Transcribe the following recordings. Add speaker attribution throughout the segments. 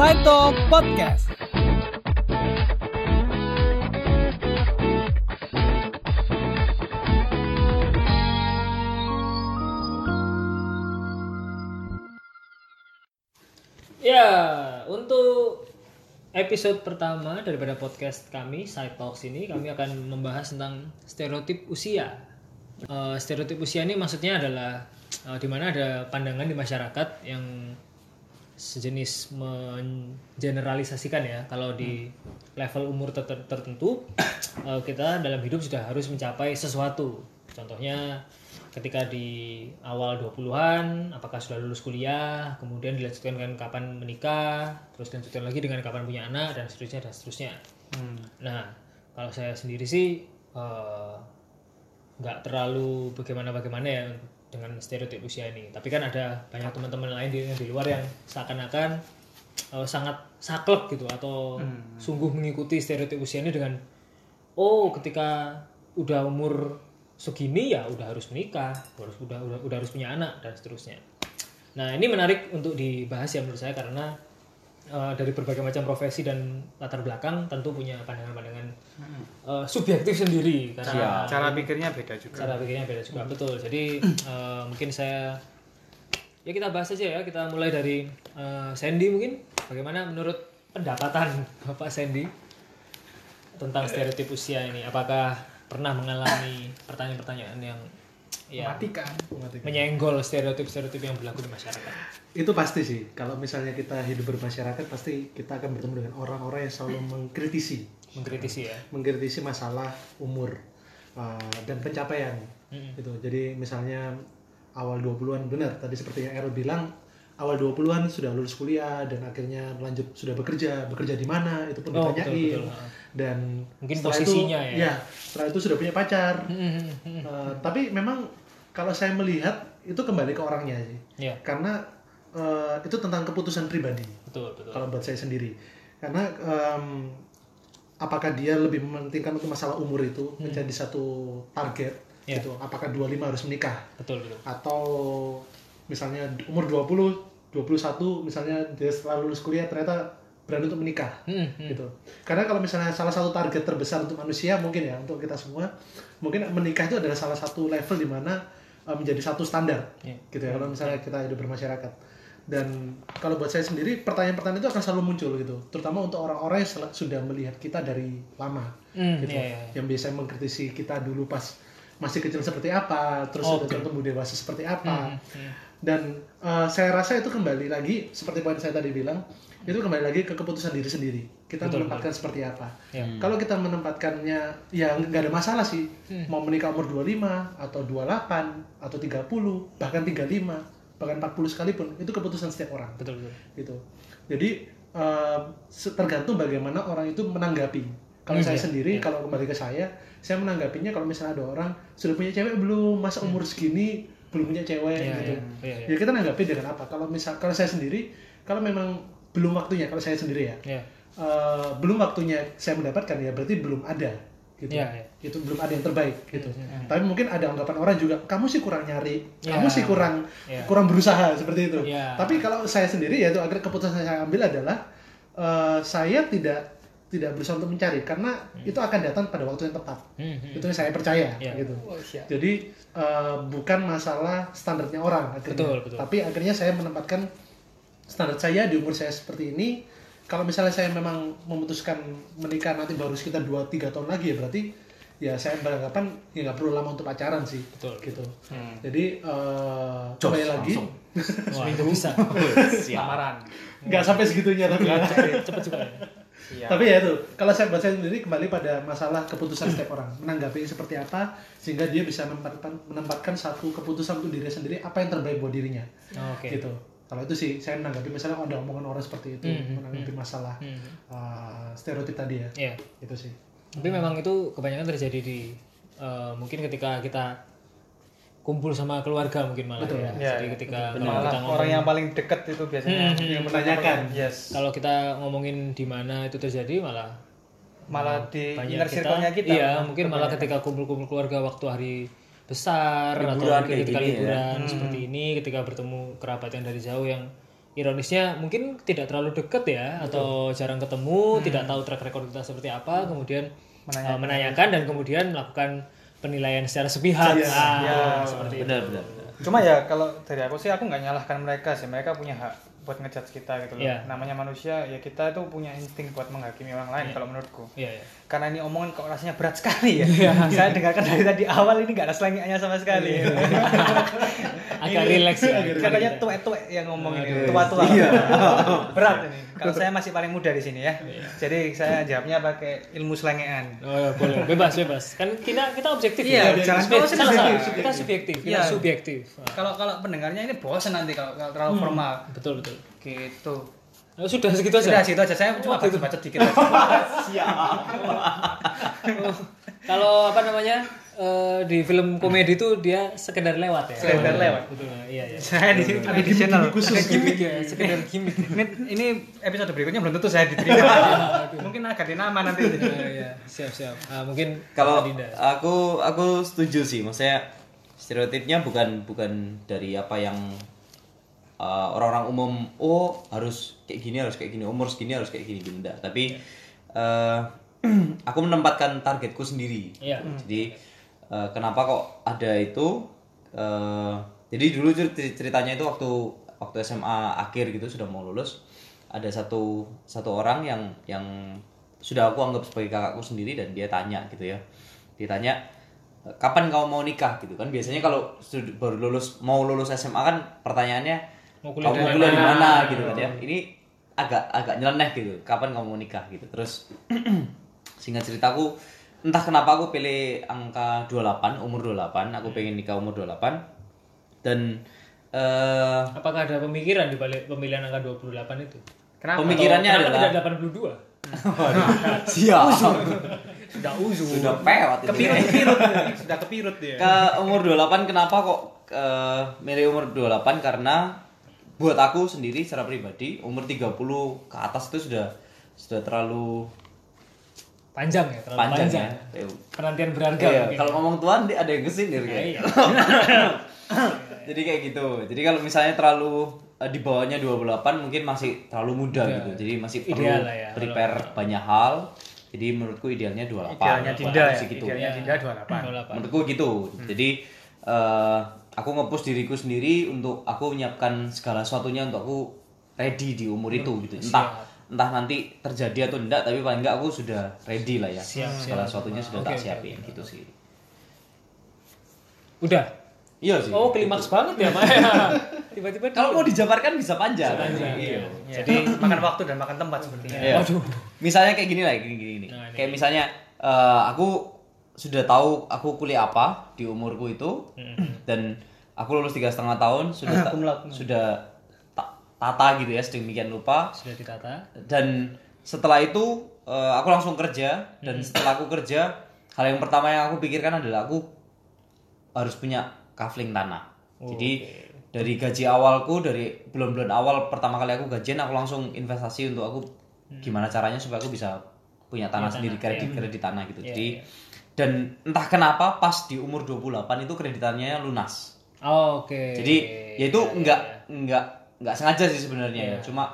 Speaker 1: Saito Podcast.
Speaker 2: Ya, untuk episode pertama daripada podcast kami, Side Talks ini, kami akan membahas tentang stereotip usia. Eh, stereotip usia ini maksudnya adalah eh, di mana ada pandangan di masyarakat yang sejenis mengeneralisasikan ya, kalau di level umur ter- tertentu eh, kita dalam hidup sudah harus mencapai sesuatu. Contohnya ketika di awal 20-an apakah sudah lulus kuliah kemudian dilanjutkan dengan kapan menikah terus dilanjutkan lagi dengan kapan punya anak dan seterusnya dan seterusnya. Nah kalau saya sendiri sih eh, nggak terlalu bagaimana bagaimana ya dengan stereotip usia ini. Tapi kan ada banyak teman-teman lain di, di luar yang seakan-akan eh, sangat saklek gitu atau sungguh mengikuti stereotip usia ini dengan oh ketika udah umur segini ya udah harus menikah harus udah udah, udah harus punya anak dan seterusnya. Nah ini menarik untuk dibahas ya menurut saya karena eh, dari berbagai macam profesi dan latar belakang tentu punya pandangan-pandangan eh, subjektif sendiri. Karena
Speaker 3: cara pikirnya beda juga.
Speaker 2: cara pikirnya beda juga betul. Jadi eh, mungkin saya ya kita bahas aja ya. Kita mulai dari eh, Sandy mungkin. Bagaimana menurut pendapatan Bapak Sandy tentang stereotip usia ini? Apakah pernah mengalami pertanyaan-pertanyaan yang ya
Speaker 3: matikan
Speaker 2: menyenggol stereotip-stereotip yang berlaku di masyarakat.
Speaker 4: Itu pasti sih. Kalau misalnya kita hidup bermasyarakat pasti kita akan bertemu dengan orang-orang yang selalu mengkritisi.
Speaker 2: Mengkritisi ya.
Speaker 4: Mengkritisi masalah umur uh, dan pencapaian. Gitu. Jadi misalnya awal 20-an benar. Tadi seperti yang Errol bilang awal 20-an sudah lulus kuliah dan akhirnya lanjut sudah bekerja. Bekerja di mana? Itu pun
Speaker 2: Oh,
Speaker 4: ditanyain.
Speaker 2: betul, betul.
Speaker 4: dan
Speaker 2: Mungkin
Speaker 4: setelah
Speaker 2: posisinya
Speaker 4: itu,
Speaker 2: ya.
Speaker 4: setelah itu sudah punya pacar. Uh, tapi memang kalau saya melihat itu kembali ke orangnya sih.
Speaker 2: Ya
Speaker 4: karena uh, itu tentang keputusan pribadi.
Speaker 2: Betul betul.
Speaker 4: Kalau buat saya sendiri. Karena em, apakah dia lebih mementingkan untuk masalah umur itu menjadi satu target
Speaker 2: Ya.
Speaker 4: gitu? Apakah 25 harus menikah?
Speaker 2: Betul betul.
Speaker 4: Atau misalnya umur 20 21 misalnya dia setelah lulus kuliah ternyata berani untuk menikah
Speaker 2: Hmm, hmm.
Speaker 4: gitu. Karena kalau misalnya salah satu target terbesar untuk manusia mungkin ya untuk kita semua mungkin menikah itu adalah salah satu level di mana uh, menjadi satu standar
Speaker 2: Iya.
Speaker 4: gitu ya kalau misalnya kita hidup bermasyarakat dan kalau buat saya sendiri pertanyaan-pertanyaan itu akan selalu muncul gitu terutama untuk orang-orang yang sudah melihat kita dari lama
Speaker 2: Hmm,
Speaker 4: gitu
Speaker 2: iya, iya.
Speaker 4: yang biasa mengkritisi kita dulu pas masih kecil seperti apa terus
Speaker 2: Oke.
Speaker 4: sudah tumbuh dewasa seperti apa
Speaker 2: Hmm,
Speaker 4: dan uh, saya rasa itu kembali lagi seperti poin saya tadi bilang itu kembali lagi ke keputusan diri sendiri kita
Speaker 2: Betul,
Speaker 4: menempatkan seperti apa.
Speaker 2: Ya.
Speaker 4: kalau kita menempatkannya ya nggak ada masalah sih.
Speaker 2: Hmm.
Speaker 4: mau menikah umur 25 atau 28 atau 30 bahkan 35 bahkan 40 sekalipun itu keputusan setiap orang.
Speaker 2: Betul betul.
Speaker 4: Gitu. Jadi uh, tergantung bagaimana orang itu menanggapi. Kalau
Speaker 2: Hmm,
Speaker 4: saya
Speaker 2: iya,
Speaker 4: sendiri kalau kembali ke saya saya menanggapinya kalau misalnya ada orang sudah punya cewek belum? Masa umur segini belum punya cewek?
Speaker 2: Hmm. Iya,
Speaker 4: gitu.
Speaker 2: iya, iya, iya.
Speaker 4: ya kita nanggapi dengan apa? Kalau misal kalau saya sendiri kalau memang belum waktunya kalau saya sendiri ya
Speaker 2: ya
Speaker 4: eh, belum waktunya saya mendapatkan ya berarti belum ada gitu
Speaker 2: Iya, iya.
Speaker 4: itu belum ada yang terbaik gitu tapi mungkin ada anggapan orang juga kamu sih kurang nyari
Speaker 2: Iya.
Speaker 4: kamu sih kurang
Speaker 2: Iya.
Speaker 4: kurang berusaha seperti itu
Speaker 2: Iya.
Speaker 4: tapi kalau saya sendiri ya itu akhirnya keputusan saya ambil adalah eh, saya tidak tidak berusaha untuk mencari karena itu akan datang pada waktu yang tepat
Speaker 2: Hmm, hmm.
Speaker 4: itu yang saya percaya
Speaker 2: Iya.
Speaker 4: gitu jadi eh, bukan masalah standarnya orang akhirnya
Speaker 2: Betul, betul.
Speaker 4: tapi akhirnya saya menempatkan standar saya di umur saya seperti ini kalau misalnya saya memang memutuskan menikah nanti baru sekitar 2-3 tahun lagi ya berarti ya saya beranggapan ya nggak perlu lama untuk pacaran sih
Speaker 2: Betul.
Speaker 4: gitu jadi eh kembali lagi
Speaker 2: itu bisa
Speaker 3: lamaran
Speaker 4: nggak sampai segitunya tapi ya.
Speaker 2: cepet juga ya
Speaker 3: Iya.
Speaker 4: Tapi ya itu, kalau saya buat saya sendiri kembali pada masalah keputusan setiap orang, menanggapi seperti apa sehingga dia bisa menempatkan menempatkan satu keputusan untuk diri sendiri apa yang terbaik buat dirinya.
Speaker 2: oke
Speaker 4: Gitu. Kalau itu sih saya menanggapi misalnya ada omongan orang seperti itu,
Speaker 2: Hmm,
Speaker 4: menanggapi masalah
Speaker 2: Hmm.
Speaker 4: uh, stereotip tadi ya.
Speaker 2: Iya.
Speaker 4: Itu sih.
Speaker 2: Tapi memang itu kebanyakan terjadi di eh, mungkin ketika kita kumpul sama keluarga mungkin malah
Speaker 4: Betul.
Speaker 2: ya.
Speaker 3: Ya,
Speaker 2: Jadi
Speaker 3: ya,
Speaker 2: ketika kalau
Speaker 3: malah
Speaker 2: kita ngomong
Speaker 3: orang yang paling dekat itu biasanya
Speaker 2: Hmm,
Speaker 4: yang menanyakan.
Speaker 3: yes
Speaker 2: kalau kita ngomongin di mana itu terjadi malah
Speaker 3: malah di inner circle-nya kita
Speaker 2: Iya, mungkin malah ketika kumpul-kumpul keluarga waktu hari besar atau
Speaker 5: Liburan
Speaker 2: mungkin
Speaker 5: kayak
Speaker 2: ketika
Speaker 5: gini ya.
Speaker 2: liburan seperti ini ketika bertemu kerabat yang dari jauh yang ironisnya mungkin tidak terlalu deket ya atau jarang ketemu, tidak tahu track record kita seperti apa, kemudian uh, menanyakan dan kemudian melakukan penilaian secara sepihak. Ah, seperti itu.
Speaker 1: benar benar
Speaker 3: Cuma ya kalau dari aku sih aku nggak nyalahkan mereka sih. Mereka punya hak buat ngejudge kita gitu loh.
Speaker 2: Iya.
Speaker 3: Namanya manusia ya kita tuh punya insting buat menghakimi orang lain kalau menurutku.
Speaker 2: Iya, iya.
Speaker 3: Karena ini omongan kok rasanya berat sekali ya. Saya dengarkan dari tadi awal ini nggak ada selengeannya sama sekali.
Speaker 2: Agak
Speaker 3: Ini
Speaker 2: relax ya.
Speaker 3: Katanya tua-tua yang ngomong ini, tua-tua. Berat ini. Kalau saya masih paling muda di sini ya. Jadi saya jawabnya pakai ilmu selengean.
Speaker 2: Oh ya, boleh. Bebas, bebas. Kan kita kita objektif
Speaker 3: Iya,
Speaker 2: ya.
Speaker 3: jangan-
Speaker 2: salah.
Speaker 3: subjektif.
Speaker 2: Kita subjektif, kita subjektif.
Speaker 3: Kalau kalau pendengarnya ini bosan nanti kalau, kalau terlalu formal.
Speaker 2: Betul, betul.
Speaker 3: Gitu.
Speaker 2: Oh, sudah segitu aja.
Speaker 3: Sudah situ aja. Saya cuma baca-baca dikit aja.
Speaker 2: Oh, kalau apa namanya? eh, di film komedi itu dia sekedar lewat ya.
Speaker 3: Sekedar lewat.
Speaker 2: Betul. Iya, iya.
Speaker 3: saya di sini additional
Speaker 4: khusus.
Speaker 2: Gimik ya, sekedar gimik.
Speaker 3: ini, ini episode berikutnya belum tentu saya diterima. Mungkin agak dinama nanti.
Speaker 2: Iya, iya. Siap, siap. Ah, mungkin
Speaker 1: kalau aku aku setuju sih maksudnya stereotipnya bukan bukan dari apa yang uh, orang-orang umum oh harus kayak gini harus kayak gini umur segini harus kayak gini gini enggak tapi uh, aku menempatkan targetku sendiri.
Speaker 2: Iya.
Speaker 1: jadi uh, kenapa kok ada itu? Uh, jadi dulu cer- ceritanya itu waktu waktu SMA akhir gitu sudah mau lulus ada satu satu orang yang yang sudah aku anggap sebagai kakakku sendiri dan dia tanya gitu ya. Ditanya kapan kau mau nikah? Gitu kan. Biasanya kalau baru lulus mau lulus SMA kan pertanyaannya
Speaker 2: Mau kuliah
Speaker 1: kamu
Speaker 2: di
Speaker 1: kuliah di
Speaker 2: mana?"
Speaker 1: mana? Gitu kan ya. Ini agak agak nyeleneh gitu kapan kamu mau nikah gitu terus singkat ceritaku entah kenapa aku pilih angka 28 umur 28 aku pengen nikah umur 28 dan eh
Speaker 2: Apakah ada pemikiran di balik pemilihan angka 28 itu?
Speaker 3: Kenapa?
Speaker 1: pemikirannya
Speaker 2: Kenapa
Speaker 1: adalah
Speaker 2: tidak 82?
Speaker 1: siap
Speaker 3: Sudah uzu.
Speaker 1: sudah pewat itu.
Speaker 3: Kepirut-kepirut. Sudah kepirut dia.
Speaker 1: ke umur 28 kenapa kok eh, milih umur 28 karena buat aku sendiri secara pribadi umur 30 ke atas itu sudah sudah terlalu
Speaker 2: Panjang ya, terlalu
Speaker 1: panjang,
Speaker 2: panjang.
Speaker 1: ya.
Speaker 2: Penantian berharga
Speaker 1: Iya,
Speaker 2: mungkin.
Speaker 1: kalau ngomong tuan dia ada yang kesindir kayak.
Speaker 2: Iya.
Speaker 1: Jadi kayak gitu. Jadi kalau misalnya terlalu eh, di bawahnya 28 mungkin masih terlalu muda gitu. Jadi masih perlu
Speaker 2: Ideal lah ya,
Speaker 1: prepare banyak hal. Jadi menurutku idealnya 28.
Speaker 3: Idealnya Dinda ya.
Speaker 1: Sih gitu.
Speaker 3: Idealnya Dinda 28.
Speaker 2: 28.
Speaker 1: Menurutku gitu. Jadi eh, aku nge-push diriku sendiri untuk aku menyiapkan segala sesuatunya untuk aku ready di umur itu gitu. Entah entah nanti terjadi atau enggak tapi paling enggak aku sudah ready lah ya.
Speaker 2: Siap,
Speaker 1: segala sesuatunya sudah tak
Speaker 2: Oke, oke,
Speaker 1: siapin gitu sih.
Speaker 2: Udah.
Speaker 1: Iya sih.
Speaker 2: Oh, klimaks banget ya, Maya. Tiba-tiba
Speaker 1: Kalau mau dijabarkan bisa panjang.
Speaker 2: panjang,
Speaker 1: Iya.
Speaker 3: Jadi makan waktu dan makan tempat sepertinya.
Speaker 1: Iya.
Speaker 2: Waduh.
Speaker 1: Misalnya kayak gini lah, gini gini. gini.
Speaker 2: Nah, ini.
Speaker 1: kayak misalnya eh, aku sudah tahu aku kuliah apa di umurku itu dan aku lulus tiga setengah tahun sudah ta-
Speaker 3: Cum laude.
Speaker 1: sudah ta- tata gitu ya sedemikian rupa
Speaker 2: Sudah ditata.
Speaker 1: dan setelah itu eh, aku langsung kerja dan setelah aku kerja hal yang pertama yang aku pikirkan adalah aku harus punya kafling tanah. Jadi dari gaji awalku dari bulan-bulan awal pertama kali aku gajian aku langsung investasi untuk aku gimana caranya supaya aku bisa punya tanah sendiri kredit kredit tanah gitu. Jadi dan entah kenapa pas di umur 28 itu kreditannya lunas
Speaker 2: Oh, Oke.
Speaker 1: jadi ya itu enggak enggak enggak sengaja sih sebenarnya ya. Cuma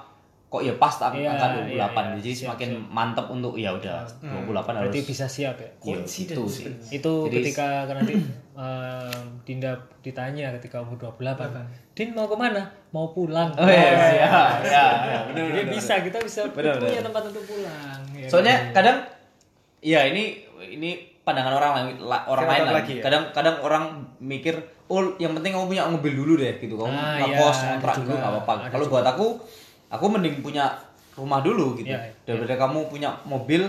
Speaker 1: kok ya pas ang-
Speaker 2: Iya,
Speaker 1: angka 28.
Speaker 2: iya, iya.
Speaker 1: Jadi semakin mantap untuk ya udah 28 harus.
Speaker 2: Berarti bisa siap ya.
Speaker 1: Iya, itu sih.
Speaker 2: Itu
Speaker 1: Jadi-
Speaker 2: ketika nanti eh, Dinda ditanya ketika umur 28. Din mau ke mana? Mau pulang.
Speaker 1: Oh iya, iya, iya, iya, bener,
Speaker 2: Dia
Speaker 1: bener,
Speaker 2: bisa, kita bisa
Speaker 1: Bener,
Speaker 2: punya
Speaker 1: bener.
Speaker 2: tempat untuk pulang. ya
Speaker 1: Soalnya kadang ya ini ini pandangan orang lain la- orang lain
Speaker 3: lagi ya?
Speaker 1: Kadang kadang orang mikir oh yang penting kamu punya mobil dulu deh gitu. Kamu
Speaker 2: Ah,
Speaker 1: ngekos
Speaker 2: iya,
Speaker 1: kontrak dulu nggak apa-apa. Kalau buat aku aku mending punya rumah dulu gitu.
Speaker 2: Iya,
Speaker 1: Daripada kamu punya mobil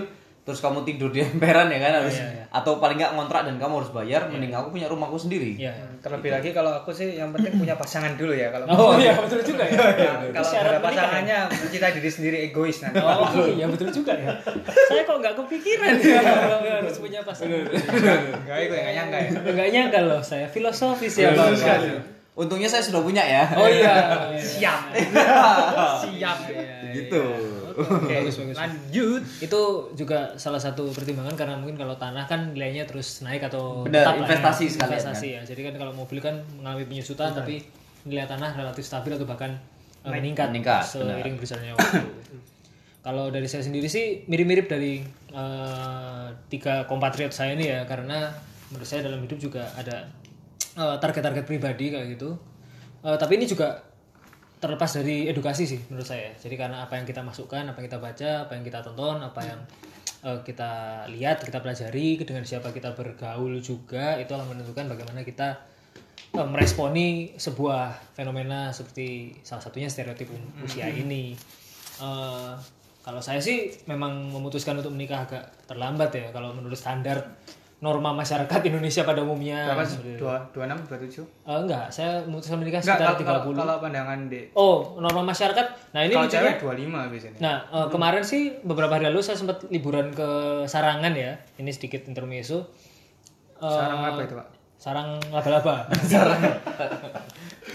Speaker 1: terus kamu tidur di emperan ya kan harus
Speaker 2: Iya, iya.
Speaker 1: atau paling nggak ngontrak dan kamu harus bayar mending aku punya rumahku sendiri.
Speaker 2: Iya.
Speaker 3: Terlebih lagi kalau aku sih yang penting punya pasangan dulu ya kalau
Speaker 2: Oh iya betul juga ya.
Speaker 3: kalau
Speaker 2: Syarat
Speaker 3: ada
Speaker 2: menikah ya?
Speaker 3: pasangannya mencintai diri sendiri egois nanti.
Speaker 2: Oh iya betul juga ya. Saya kok nggak kepikiran ya kalau harus punya pasangan.
Speaker 3: Enggak, itu nggak nyangka ya.
Speaker 2: Nggak nyangka loh saya filosofis ya
Speaker 1: Bagus sekali. Untungnya saya sudah punya ya.
Speaker 2: Oh iya.
Speaker 3: Siap. Siap.
Speaker 1: gitu.
Speaker 2: Bagus, bagus.
Speaker 3: Lanjut.
Speaker 2: Itu juga salah satu pertimbangan karena mungkin kalau tanah kan nilainya terus naik atau
Speaker 1: Benar,
Speaker 2: tetap lah ya.
Speaker 1: investasi sekalian,
Speaker 2: investasi ya. Jadi kan kalau mobil kan mengalami penyusutan tapi nilai tanah relatif stabil atau bahkan eh, meningkat,
Speaker 1: Meningkat,
Speaker 2: seiring berjalannya waktu. Kalau dari saya sendiri sih mirip-mirip dari eh, tiga kompatriot saya ini ya karena menurut saya dalam hidup juga ada eh, target-target pribadi kayak gitu. Eh, tapi ini juga terlepas dari edukasi sih menurut saya. Jadi karena apa yang kita masukkan, apa yang kita baca, apa yang kita tonton, apa yang eh, kita lihat, kita pelajari, dengan siapa kita bergaul juga itu akan menentukan bagaimana kita eh, meresponi sebuah fenomena seperti salah satunya stereotip um- usia ini. Eh, kalau saya sih memang memutuskan untuk menikah agak terlambat ya kalau menurut standar norma masyarakat Indonesia pada umumnya.
Speaker 3: Berapa?
Speaker 2: Seperti itu.
Speaker 3: Dua, dua enam, dua tujuh.
Speaker 2: Eh, enggak, saya memutuskan menikah
Speaker 3: Enggak,
Speaker 2: sekitar
Speaker 3: kalau,
Speaker 2: 30.
Speaker 3: kalau, kalau pandangan di
Speaker 2: Oh, norma masyarakat. Nah, ini
Speaker 3: kalau
Speaker 2: lucunya-
Speaker 3: cewek dua lima biasanya.
Speaker 2: Nah, eh, kemarin sih beberapa hari lalu saya sempat liburan ke Sarangan ya. Ini sedikit intermezzo. Eh,
Speaker 3: Sarang apa itu pak?
Speaker 2: Sarang laba-laba. sarang.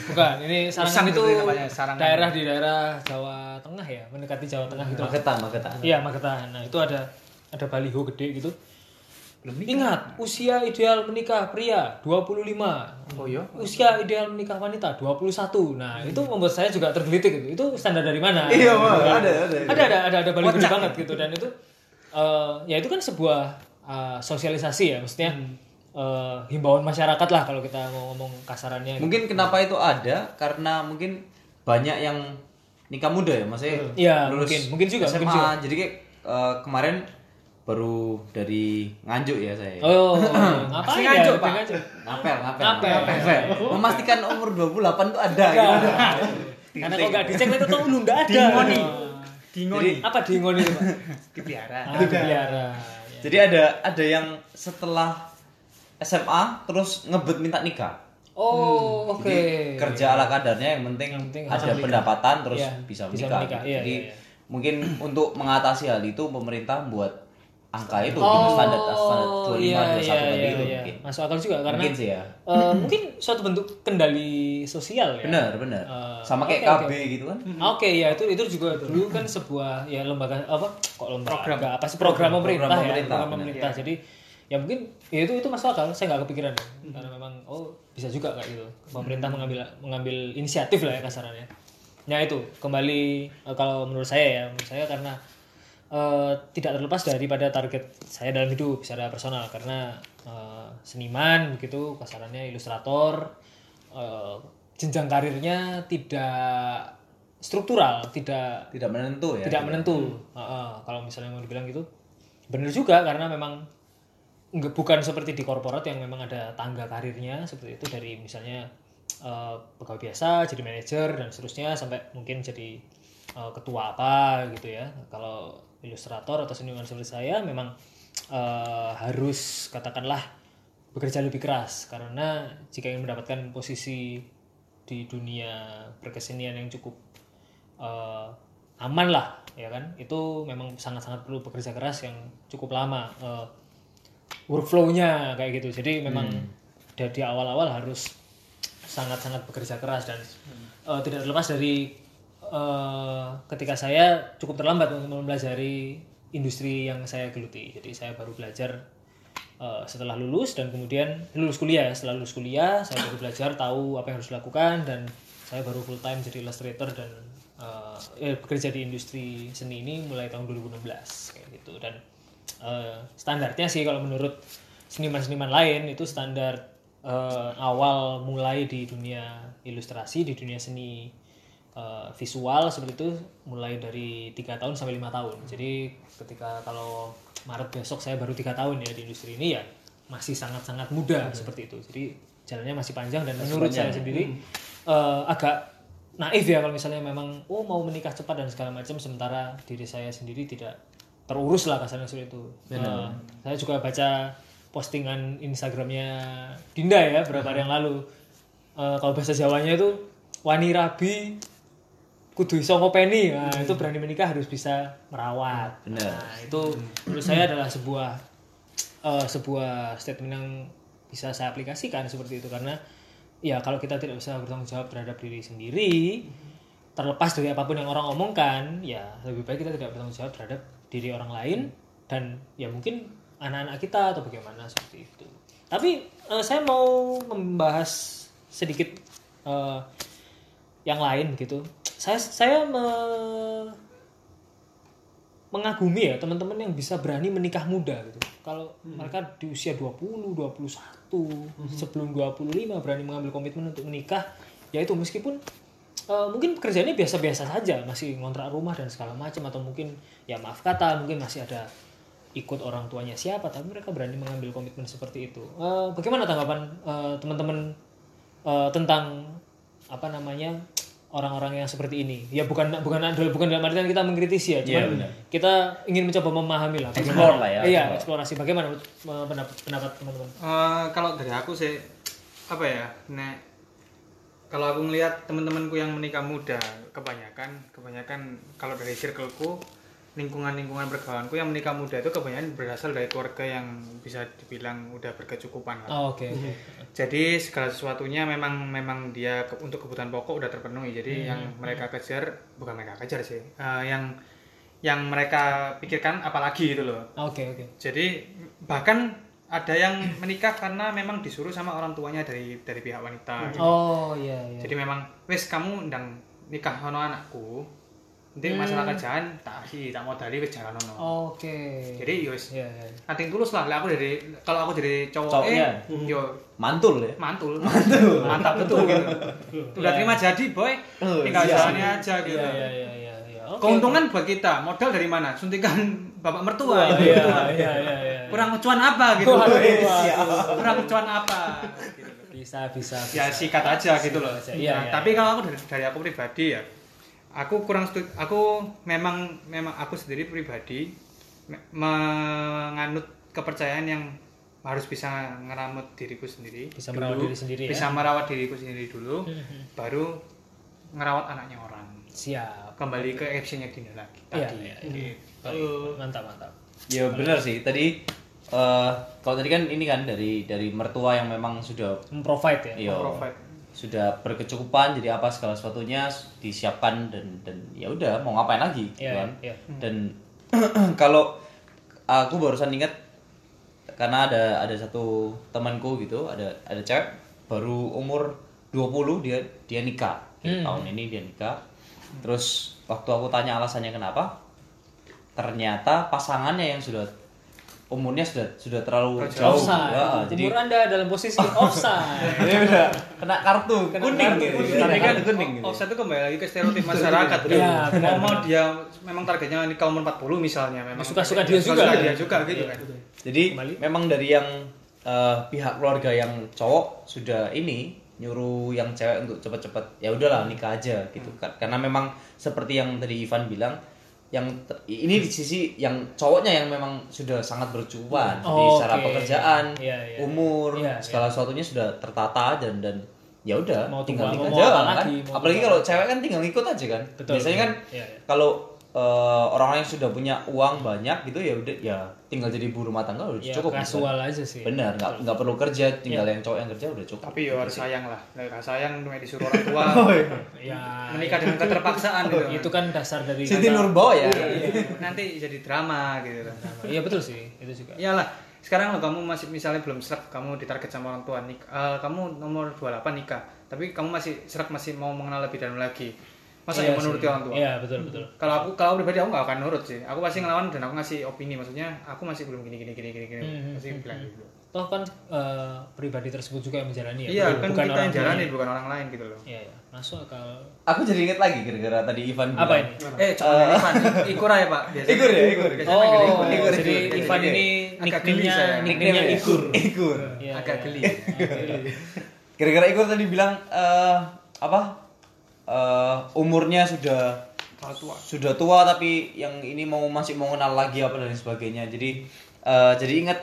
Speaker 2: Bukan, ini Sarangan
Speaker 3: Usang
Speaker 2: itu
Speaker 3: gitu namanya, Sarangan.
Speaker 2: daerah di daerah Jawa Tengah ya, mendekati Jawa Tengah gitu.
Speaker 1: Magetan, Magetan.
Speaker 2: Iya, Magetan. Nah, itu ada ada baliho gede gitu. Ingat, usia ideal menikah pria 25.
Speaker 3: Oh iya.
Speaker 2: Usia ideal menikah wanita 21. Nah, itu membuat saya juga tergelitik gitu. Itu standar dari mana?
Speaker 1: Iya.
Speaker 2: Gitu kan.
Speaker 1: Ada, ada.
Speaker 2: Ada ada ada ada baliho gede banget gitu dan itu eh, ya itu kan sebuah eh, sosialisasi ya, maksudnya eh, himbauan masyarakat lah kalau kita mau ngomong kasarannya. gitu.
Speaker 1: Mungkin kenapa itu ada karena mungkin banyak yang nikah muda ya, maksudnya
Speaker 2: Iya, mungkin. Mungkin juga,
Speaker 1: SMA.
Speaker 2: mungkin juga.
Speaker 1: Jadi kayak eh, kemarin baru dari Nganjuk ya saya.
Speaker 2: Oh, ngapain
Speaker 3: Asli
Speaker 2: ya?
Speaker 3: Nganjuk, Pak.
Speaker 2: Nganjuk.
Speaker 1: Ngapel, ngapel,
Speaker 2: Ngapel.
Speaker 1: ngapel. Memastikan umur 28 tuh ada gitu.
Speaker 2: Karena kalau nggak dicek itu tuh lu nggak ada.
Speaker 3: Dingoni. Dingoni.
Speaker 2: Apa dingon itu, Pak?
Speaker 3: Dipelihara.
Speaker 2: Ah, dipelihara.
Speaker 1: Jadi ada ada yang setelah SMA terus ngebet minta nikah.
Speaker 2: Oh, oke.
Speaker 1: Jadi kerja ala kadarnya yang penting,
Speaker 2: Yang penting
Speaker 1: ada pendapatan terus
Speaker 2: Iya,
Speaker 1: bisa
Speaker 2: bisa
Speaker 1: menikah.
Speaker 2: menikah.
Speaker 1: gitu.
Speaker 2: Iya,
Speaker 1: Jadi
Speaker 2: iya, iya.
Speaker 1: mungkin untuk mengatasi hal itu pemerintah buat angka itu
Speaker 2: Oh,
Speaker 1: standar standar 25
Speaker 2: iya,
Speaker 1: 21
Speaker 2: iya,
Speaker 1: tadi
Speaker 2: iya,
Speaker 1: itu
Speaker 2: iya.
Speaker 1: mungkin.
Speaker 2: Masuk akal juga karena
Speaker 1: Mungkin sih ya.
Speaker 2: eh, mungkin suatu bentuk kendali sosial ya.
Speaker 1: Benar, benar.
Speaker 2: Eh,
Speaker 1: Sama kayak
Speaker 2: oke,
Speaker 1: KB
Speaker 2: oke.
Speaker 1: gitu kan.
Speaker 2: Oke ya itu itu juga dulu kan sebuah ya lembaga apa kok lembaga
Speaker 3: Program.
Speaker 2: apa sih program, pemerintah
Speaker 1: program
Speaker 2: ya
Speaker 1: pemerintah,
Speaker 2: program pemerintah jadi ya mungkin ya itu itu masuk akal saya nggak kepikiran ya. karena memang oh bisa juga kayak gitu pemerintah mengambil mengambil inisiatif lah ya kasarannya ya itu kembali eh, kalau menurut saya ya menurut saya karena eh, tidak terlepas daripada target saya dalam hidup secara personal. Karena eh, seniman begitu kasarannya ilustrator eh, jenjang karirnya tidak struktural tidak
Speaker 1: Tidak menentu ya.
Speaker 2: tidak menentu. Heeh, kalau misalnya mau dibilang gitu benar juga karena memang nggak bukan seperti di korporat yang memang ada tangga karirnya seperti itu dari misalnya eh, pegawai biasa jadi manajer dan seterusnya sampai mungkin jadi eh, ketua apa gitu ya. Kalau ilustrator atau seniman seperti saya memang eh, harus katakanlah bekerja lebih keras. Karena jika ingin mendapatkan posisi di dunia perkesenian yang cukup eh, aman lah ya kan? Itu memang sangat-sangat perlu bekerja keras yang cukup lama eh, workflow-nya kayak gitu. Jadi memang dari awal-awal harus sangat-sangat bekerja keras dan eh, tidak terlepas dari eh, ketika saya cukup terlambat untuk mempelajari industri yang saya geluti. Jadi saya baru belajar eh, setelah lulus dan kemudian lulus kuliah. Setelah lulus kuliah saya baru belajar tahu apa yang harus dilakukan dan saya baru full time jadi illustrator dan eh, eh, bekerja di industri seni ini mulai tahun 2016 kayak gitu. Dan eh, standarnya sih kalau menurut seniman-seniman lain itu standar eh, awal mulai di dunia ilustrasi di dunia seni eh, visual seperti itu mulai dari tiga tahun sampai lima tahun. Jadi ketika kalau Maret besok saya baru tiga tahun ya di industri ini ya masih sangat-sangat muda seperti itu. Jadi jalannya masih panjang dan menurut saya sendiri eh, agak naif ya kalau misalnya memang oh mau menikah cepat dan segala macam sementara diri saya sendiri tidak terurus lah kasarnya seperti itu. Eh, saya juga baca postingan Instagramnya Dinda ya beberapa hari yang lalu. Eh, kalau bahasa Jawanya itu wani rabi kudu iso ngopeni. Nah, itu berani menikah harus bisa merawat.
Speaker 1: Benar.
Speaker 2: Nah, itu menurut saya adalah sebuah eh, sebuah statement yang bisa saya aplikasikan seperti itu karena ya kalau kita tidak bisa bertanggung jawab terhadap diri sendiri terlepas dari apa pun yang orang omongkan ya lebih baik kita tidak bertanggung jawab terhadap diri orang lain dan ya mungkin anak-anak kita atau bagaimana seperti itu tapi eh, saya mau membahas sedikit eh, yang lain gitu saya saya me- mengagumi ya teman-teman yang bisa berani menikah muda gitu. Kalau mereka di usia 20, 21, sebelum 25 berani mengambil komitmen untuk menikah, ya itu meskipun eh, mungkin pekerjaannya biasa-biasa saja, masih ngontrak rumah dan segala macam atau mungkin ya maaf kata mungkin masih ada ikut orang tuanya siapa, tapi mereka berani mengambil komitmen seperti itu. Eh, bagaimana tanggapan eh, teman-teman eh, tentang apa namanya orang-orang yang seperti ini. Ya bukan bukan bukan dalam artian kita mengkritisi ya
Speaker 1: Iya,
Speaker 2: cuman
Speaker 1: benar.
Speaker 2: kita ingin mencoba memahami lah.
Speaker 1: Explore lah ya,
Speaker 2: iya
Speaker 1: explore.
Speaker 2: eksplorasi. Bagaimana eh, pendapat, pendapat teman-teman?
Speaker 3: Eh, kalau dari aku sih apa ya nek kalau aku ngelihat teman-temanku yang menikah muda kebanyakan kebanyakan kalau dari circleku lingkungan-lingkungan pergaulanku yang menikah muda itu kebanyakan berasal dari keluarga yang bisa dibilang udah berkecukupan
Speaker 2: oh, oke oke
Speaker 3: Jadi segala sesuatunya memang memang dia ke- untuk kebutuhan pokok udah terpenuhi. Jadi yang mereka kejar bukan mereka kejar sih, eh, yang yang mereka pikirkan apalagi gitu loh.
Speaker 2: oke oke
Speaker 3: Jadi bahkan ada yang menikah karena memang disuruh sama orang tuanya dari dari pihak wanita. gitu.
Speaker 2: oh iya iya
Speaker 3: Jadi memang wes kamu ndang nikah ono anakku. Nanti masalah kerjaan tak sih tak modali wis jalan ono.
Speaker 2: oke
Speaker 3: Jadi yo wis
Speaker 2: iya iya
Speaker 3: Nanti tulus lah, lah aku dari kalau aku jadi cowok
Speaker 1: Cowoknya.
Speaker 3: eh, yo
Speaker 1: Mantul ya.
Speaker 3: mantul, mantul, mantap betul gitu. Udah terima jadi boy,
Speaker 1: Oh,
Speaker 3: tinggal
Speaker 1: siap.
Speaker 3: jalannya aja gitu.
Speaker 2: iya iya iya iya iya Oke,
Speaker 3: Keuntungan buat kita, modal dari mana? Suntikan bapak mertua.
Speaker 2: Wah,
Speaker 3: gitu.
Speaker 2: iya iya iya iya
Speaker 3: Kurang cuan apa gitu?
Speaker 2: Waduh, waduh.
Speaker 3: Kurang cuan apa? Gitu.
Speaker 2: bisa bisa
Speaker 3: Ya
Speaker 2: bisa.
Speaker 3: sikat aja gitu loh.
Speaker 2: aja, iya,
Speaker 3: Nah,
Speaker 2: iya.
Speaker 3: tapi kalau aku dari, dari aku pribadi ya, aku kurang setuju. Aku memang memang aku sendiri pribadi me- menganut kepercayaan yang harus bisa ngeramut diriku sendiri.
Speaker 2: Bisa merawat diri sendiri ya.
Speaker 3: Bisa merawat diriku sendiri dulu,
Speaker 2: Mhm.
Speaker 3: baru ngerawat anaknya orang.
Speaker 2: siap
Speaker 3: Kembali ke captionnya Dina lagi
Speaker 2: Iya,
Speaker 3: tadi.
Speaker 2: iya,
Speaker 3: Gitu.
Speaker 2: mantap mantap
Speaker 1: Ya benar sih. Tadi eh kalau tadi kan ini kan dari dari mertua yang memang sudah
Speaker 2: memprovide ya
Speaker 1: iya,
Speaker 3: Provide.
Speaker 1: Sudah berkecukupan jadi apa segala sesuatunya disiapkan dan dan ya udah mau ngapain lagi gitu
Speaker 2: Iya,
Speaker 1: kan.
Speaker 2: iya.
Speaker 1: Dan kalau aku barusan ingat karena ada ada satu temanku gitu, ada ada cewek baru umur 20 dia dia nikah. Gitu,
Speaker 2: Hmm.
Speaker 1: Tahun ini dia nikah. Terus waktu aku tanya alasannya kenapa, ternyata pasangannya yang sudah umurnya sudah sudah terlalu jauh.
Speaker 2: offside
Speaker 1: Ya, jadi
Speaker 2: umur anda dalam posisi offside
Speaker 1: ini udah kena kartu kuning
Speaker 2: kartu kuning.
Speaker 1: Kena
Speaker 3: Tapi kan
Speaker 1: kartu kuning gitu.
Speaker 3: offset itu kembali lagi ke stereotip masyarakat kan.
Speaker 2: Iya, benar,
Speaker 3: mau mau dia memang targetnya nikah umur 40 misalnya memang.
Speaker 2: Suka-suka dia juga.
Speaker 3: Suka-suka dia juga gitu kan.
Speaker 1: Jadi
Speaker 2: Kembali.
Speaker 1: memang dari yang eh, pihak keluarga yang cowok sudah ini nyuruh yang cewek untuk cepet-cepet ya udahlah nikah aja gitu
Speaker 2: Hmm.
Speaker 1: Kar- karena memang seperti yang tadi Ivan bilang yang ini di sisi yang cowoknya yang memang sudah sangat bercukupan jadi
Speaker 2: Oh,
Speaker 1: secara
Speaker 2: oke.
Speaker 1: pekerjaan
Speaker 2: Iya, iya.
Speaker 1: umur
Speaker 2: Iya,
Speaker 1: segala sesuatunya sudah tertata dan dan ya udah tinggal
Speaker 2: mau
Speaker 1: aja kan
Speaker 2: lagi,
Speaker 1: apalagi kalau cewek kan tinggal ikut aja kan
Speaker 2: Betul.
Speaker 1: biasanya kan
Speaker 2: Iya, iya.
Speaker 1: kalau eh, orang-orang yang sudah punya uang banyak gitu ya udah ya tinggal jadi ibu rumah tangga udah
Speaker 2: ya
Speaker 1: cukup gitu.
Speaker 2: kasual aja sih.
Speaker 1: Benar nggak nggak perlu kerja tinggal
Speaker 2: Iya.
Speaker 1: yang cowok yang kerja udah cukup.
Speaker 3: Tapi ya harus sayang lah. Nggak sayang cuma disuruh orang tua.
Speaker 2: Ya
Speaker 3: menikah dengan keterpaksaan gitu.
Speaker 2: itu kan dasar dari
Speaker 1: Siti
Speaker 2: kata-
Speaker 1: Nurbawa ya.
Speaker 3: Nanti jadi drama gitu. Kan.
Speaker 2: iya betul sih. Itu juga.
Speaker 3: Iyalah, sekarang lo kamu masih misalnya belum serak kamu ditarget sama orang tua nik eh, kamu nomor 28 nikah. Tapi kamu masih serak masih mau mengenal lebih dalam lagi masa
Speaker 2: Iya
Speaker 3: yang menuruti
Speaker 2: sih.
Speaker 3: orang tua.
Speaker 2: Iya betul betul.
Speaker 3: Kalau aku kalau pribadi aku nggak akan nurut sih. Aku pasti ngelawan dan aku ngasih opini. Maksudnya aku masih belum gini gini gini gini gini.
Speaker 2: Hmm,
Speaker 3: pasti bilang gitu.
Speaker 2: Toh kan eh, pribadi tersebut juga yang menjalani ya?
Speaker 3: Iya
Speaker 2: bukan-
Speaker 3: kan
Speaker 2: bukan
Speaker 3: kita
Speaker 2: orang
Speaker 3: yang
Speaker 2: tuanya.
Speaker 3: bukan orang lain gitu loh.
Speaker 2: Iya iya. Masuk akal.
Speaker 1: Aku jadi inget lagi gara-gara tadi Ivan
Speaker 2: apa
Speaker 1: bilang.
Speaker 2: ini?
Speaker 3: Eh coba uh, Ivan. Ikur aja pak. Biasanya
Speaker 1: Ikur ya, Ikur.
Speaker 2: Oh
Speaker 3: Ikur. Ikur,
Speaker 2: jadi
Speaker 3: Ikur.
Speaker 2: Ivan ini nickname-nya nickname-nya Ikur.
Speaker 1: Ikur.
Speaker 2: Iya,
Speaker 3: agak
Speaker 2: iya.
Speaker 3: geli.
Speaker 1: Gara-gara Ikur tadi bilang eh, apa eh, umurnya sudah
Speaker 3: tua.
Speaker 1: sudah tua tapi yang ini mau masih mau kenal lagi apa dan sebagainya. Jadi eh, jadi ingat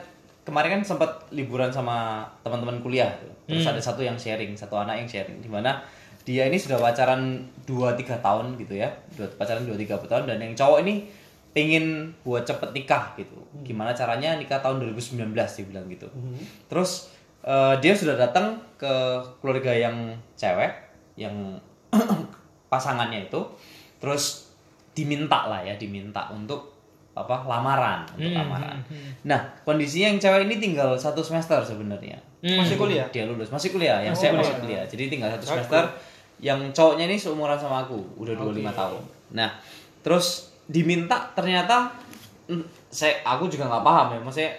Speaker 1: kemarin kan sempat liburan sama teman-teman kuliah. Terus ada satu yang sharing satu anak yang sharing di mana dia ini sudah pacaran 2-3 tahun gitu ya. Dua, pacaran 2-3 tahun dan yang cowok ini pengen buat cepet nikah gitu. Gimana caranya nikah tahun 2019 dia bilang gitu. Terus eh, dia sudah datang ke keluarga yang cewek yang pasangannya itu terus diminta lah ya diminta untuk apa lamaran untuk
Speaker 2: Hmm,
Speaker 1: lamaran. nah kondisinya yang cewek ini tinggal satu semester sebenarnya.
Speaker 2: Hmm.
Speaker 3: masih kuliah?
Speaker 1: Dia lulus masih kuliah yang
Speaker 2: Masih
Speaker 1: saya masih kuliah. jadi tinggal satu semester yang cowoknya ini seumuran sama aku udah 25 tahun. Nah terus diminta ternyata mm, saya aku juga nggak paham ya maksudnya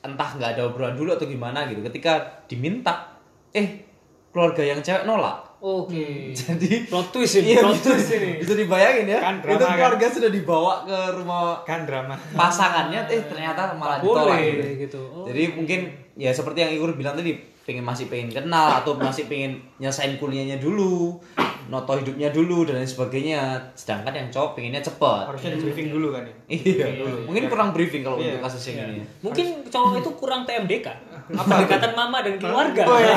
Speaker 1: entah nggak ada obrolan dulu atau gimana gitu. Ketika diminta eh keluarga yang cewek nolak
Speaker 2: Oke.
Speaker 1: jadi
Speaker 2: Plot twist ini,
Speaker 1: Iya,
Speaker 2: plot
Speaker 1: bisa,
Speaker 2: twist ini.
Speaker 1: bisa dibayangin ya
Speaker 3: Kan drama,
Speaker 1: itu
Speaker 3: kan?
Speaker 1: keluarga sudah dibawa ke rumah
Speaker 3: kan drama
Speaker 1: pasangannya eh ternyata malah ditolak
Speaker 2: Boleh
Speaker 1: gitu.
Speaker 2: gitu. Oh.
Speaker 1: Jadi mungkin ya seperti yang Ikur bilang tadi pengen masih pengen kenal atau masih pengen nyelesain kuliahnya dulu, noto hidupnya dulu dan lain sebagainya. Sedangkan yang cowok pengennya cepet.
Speaker 3: harusnya di briefing dulu kan ya
Speaker 1: Iya, mungkin kurang briefing kalau
Speaker 3: Iya.
Speaker 1: untuk kasus yang ini. ya.
Speaker 2: Mungkin cowok itu kurang TMDK. Pendekatan mama dan keluarga.
Speaker 1: Oh, iya.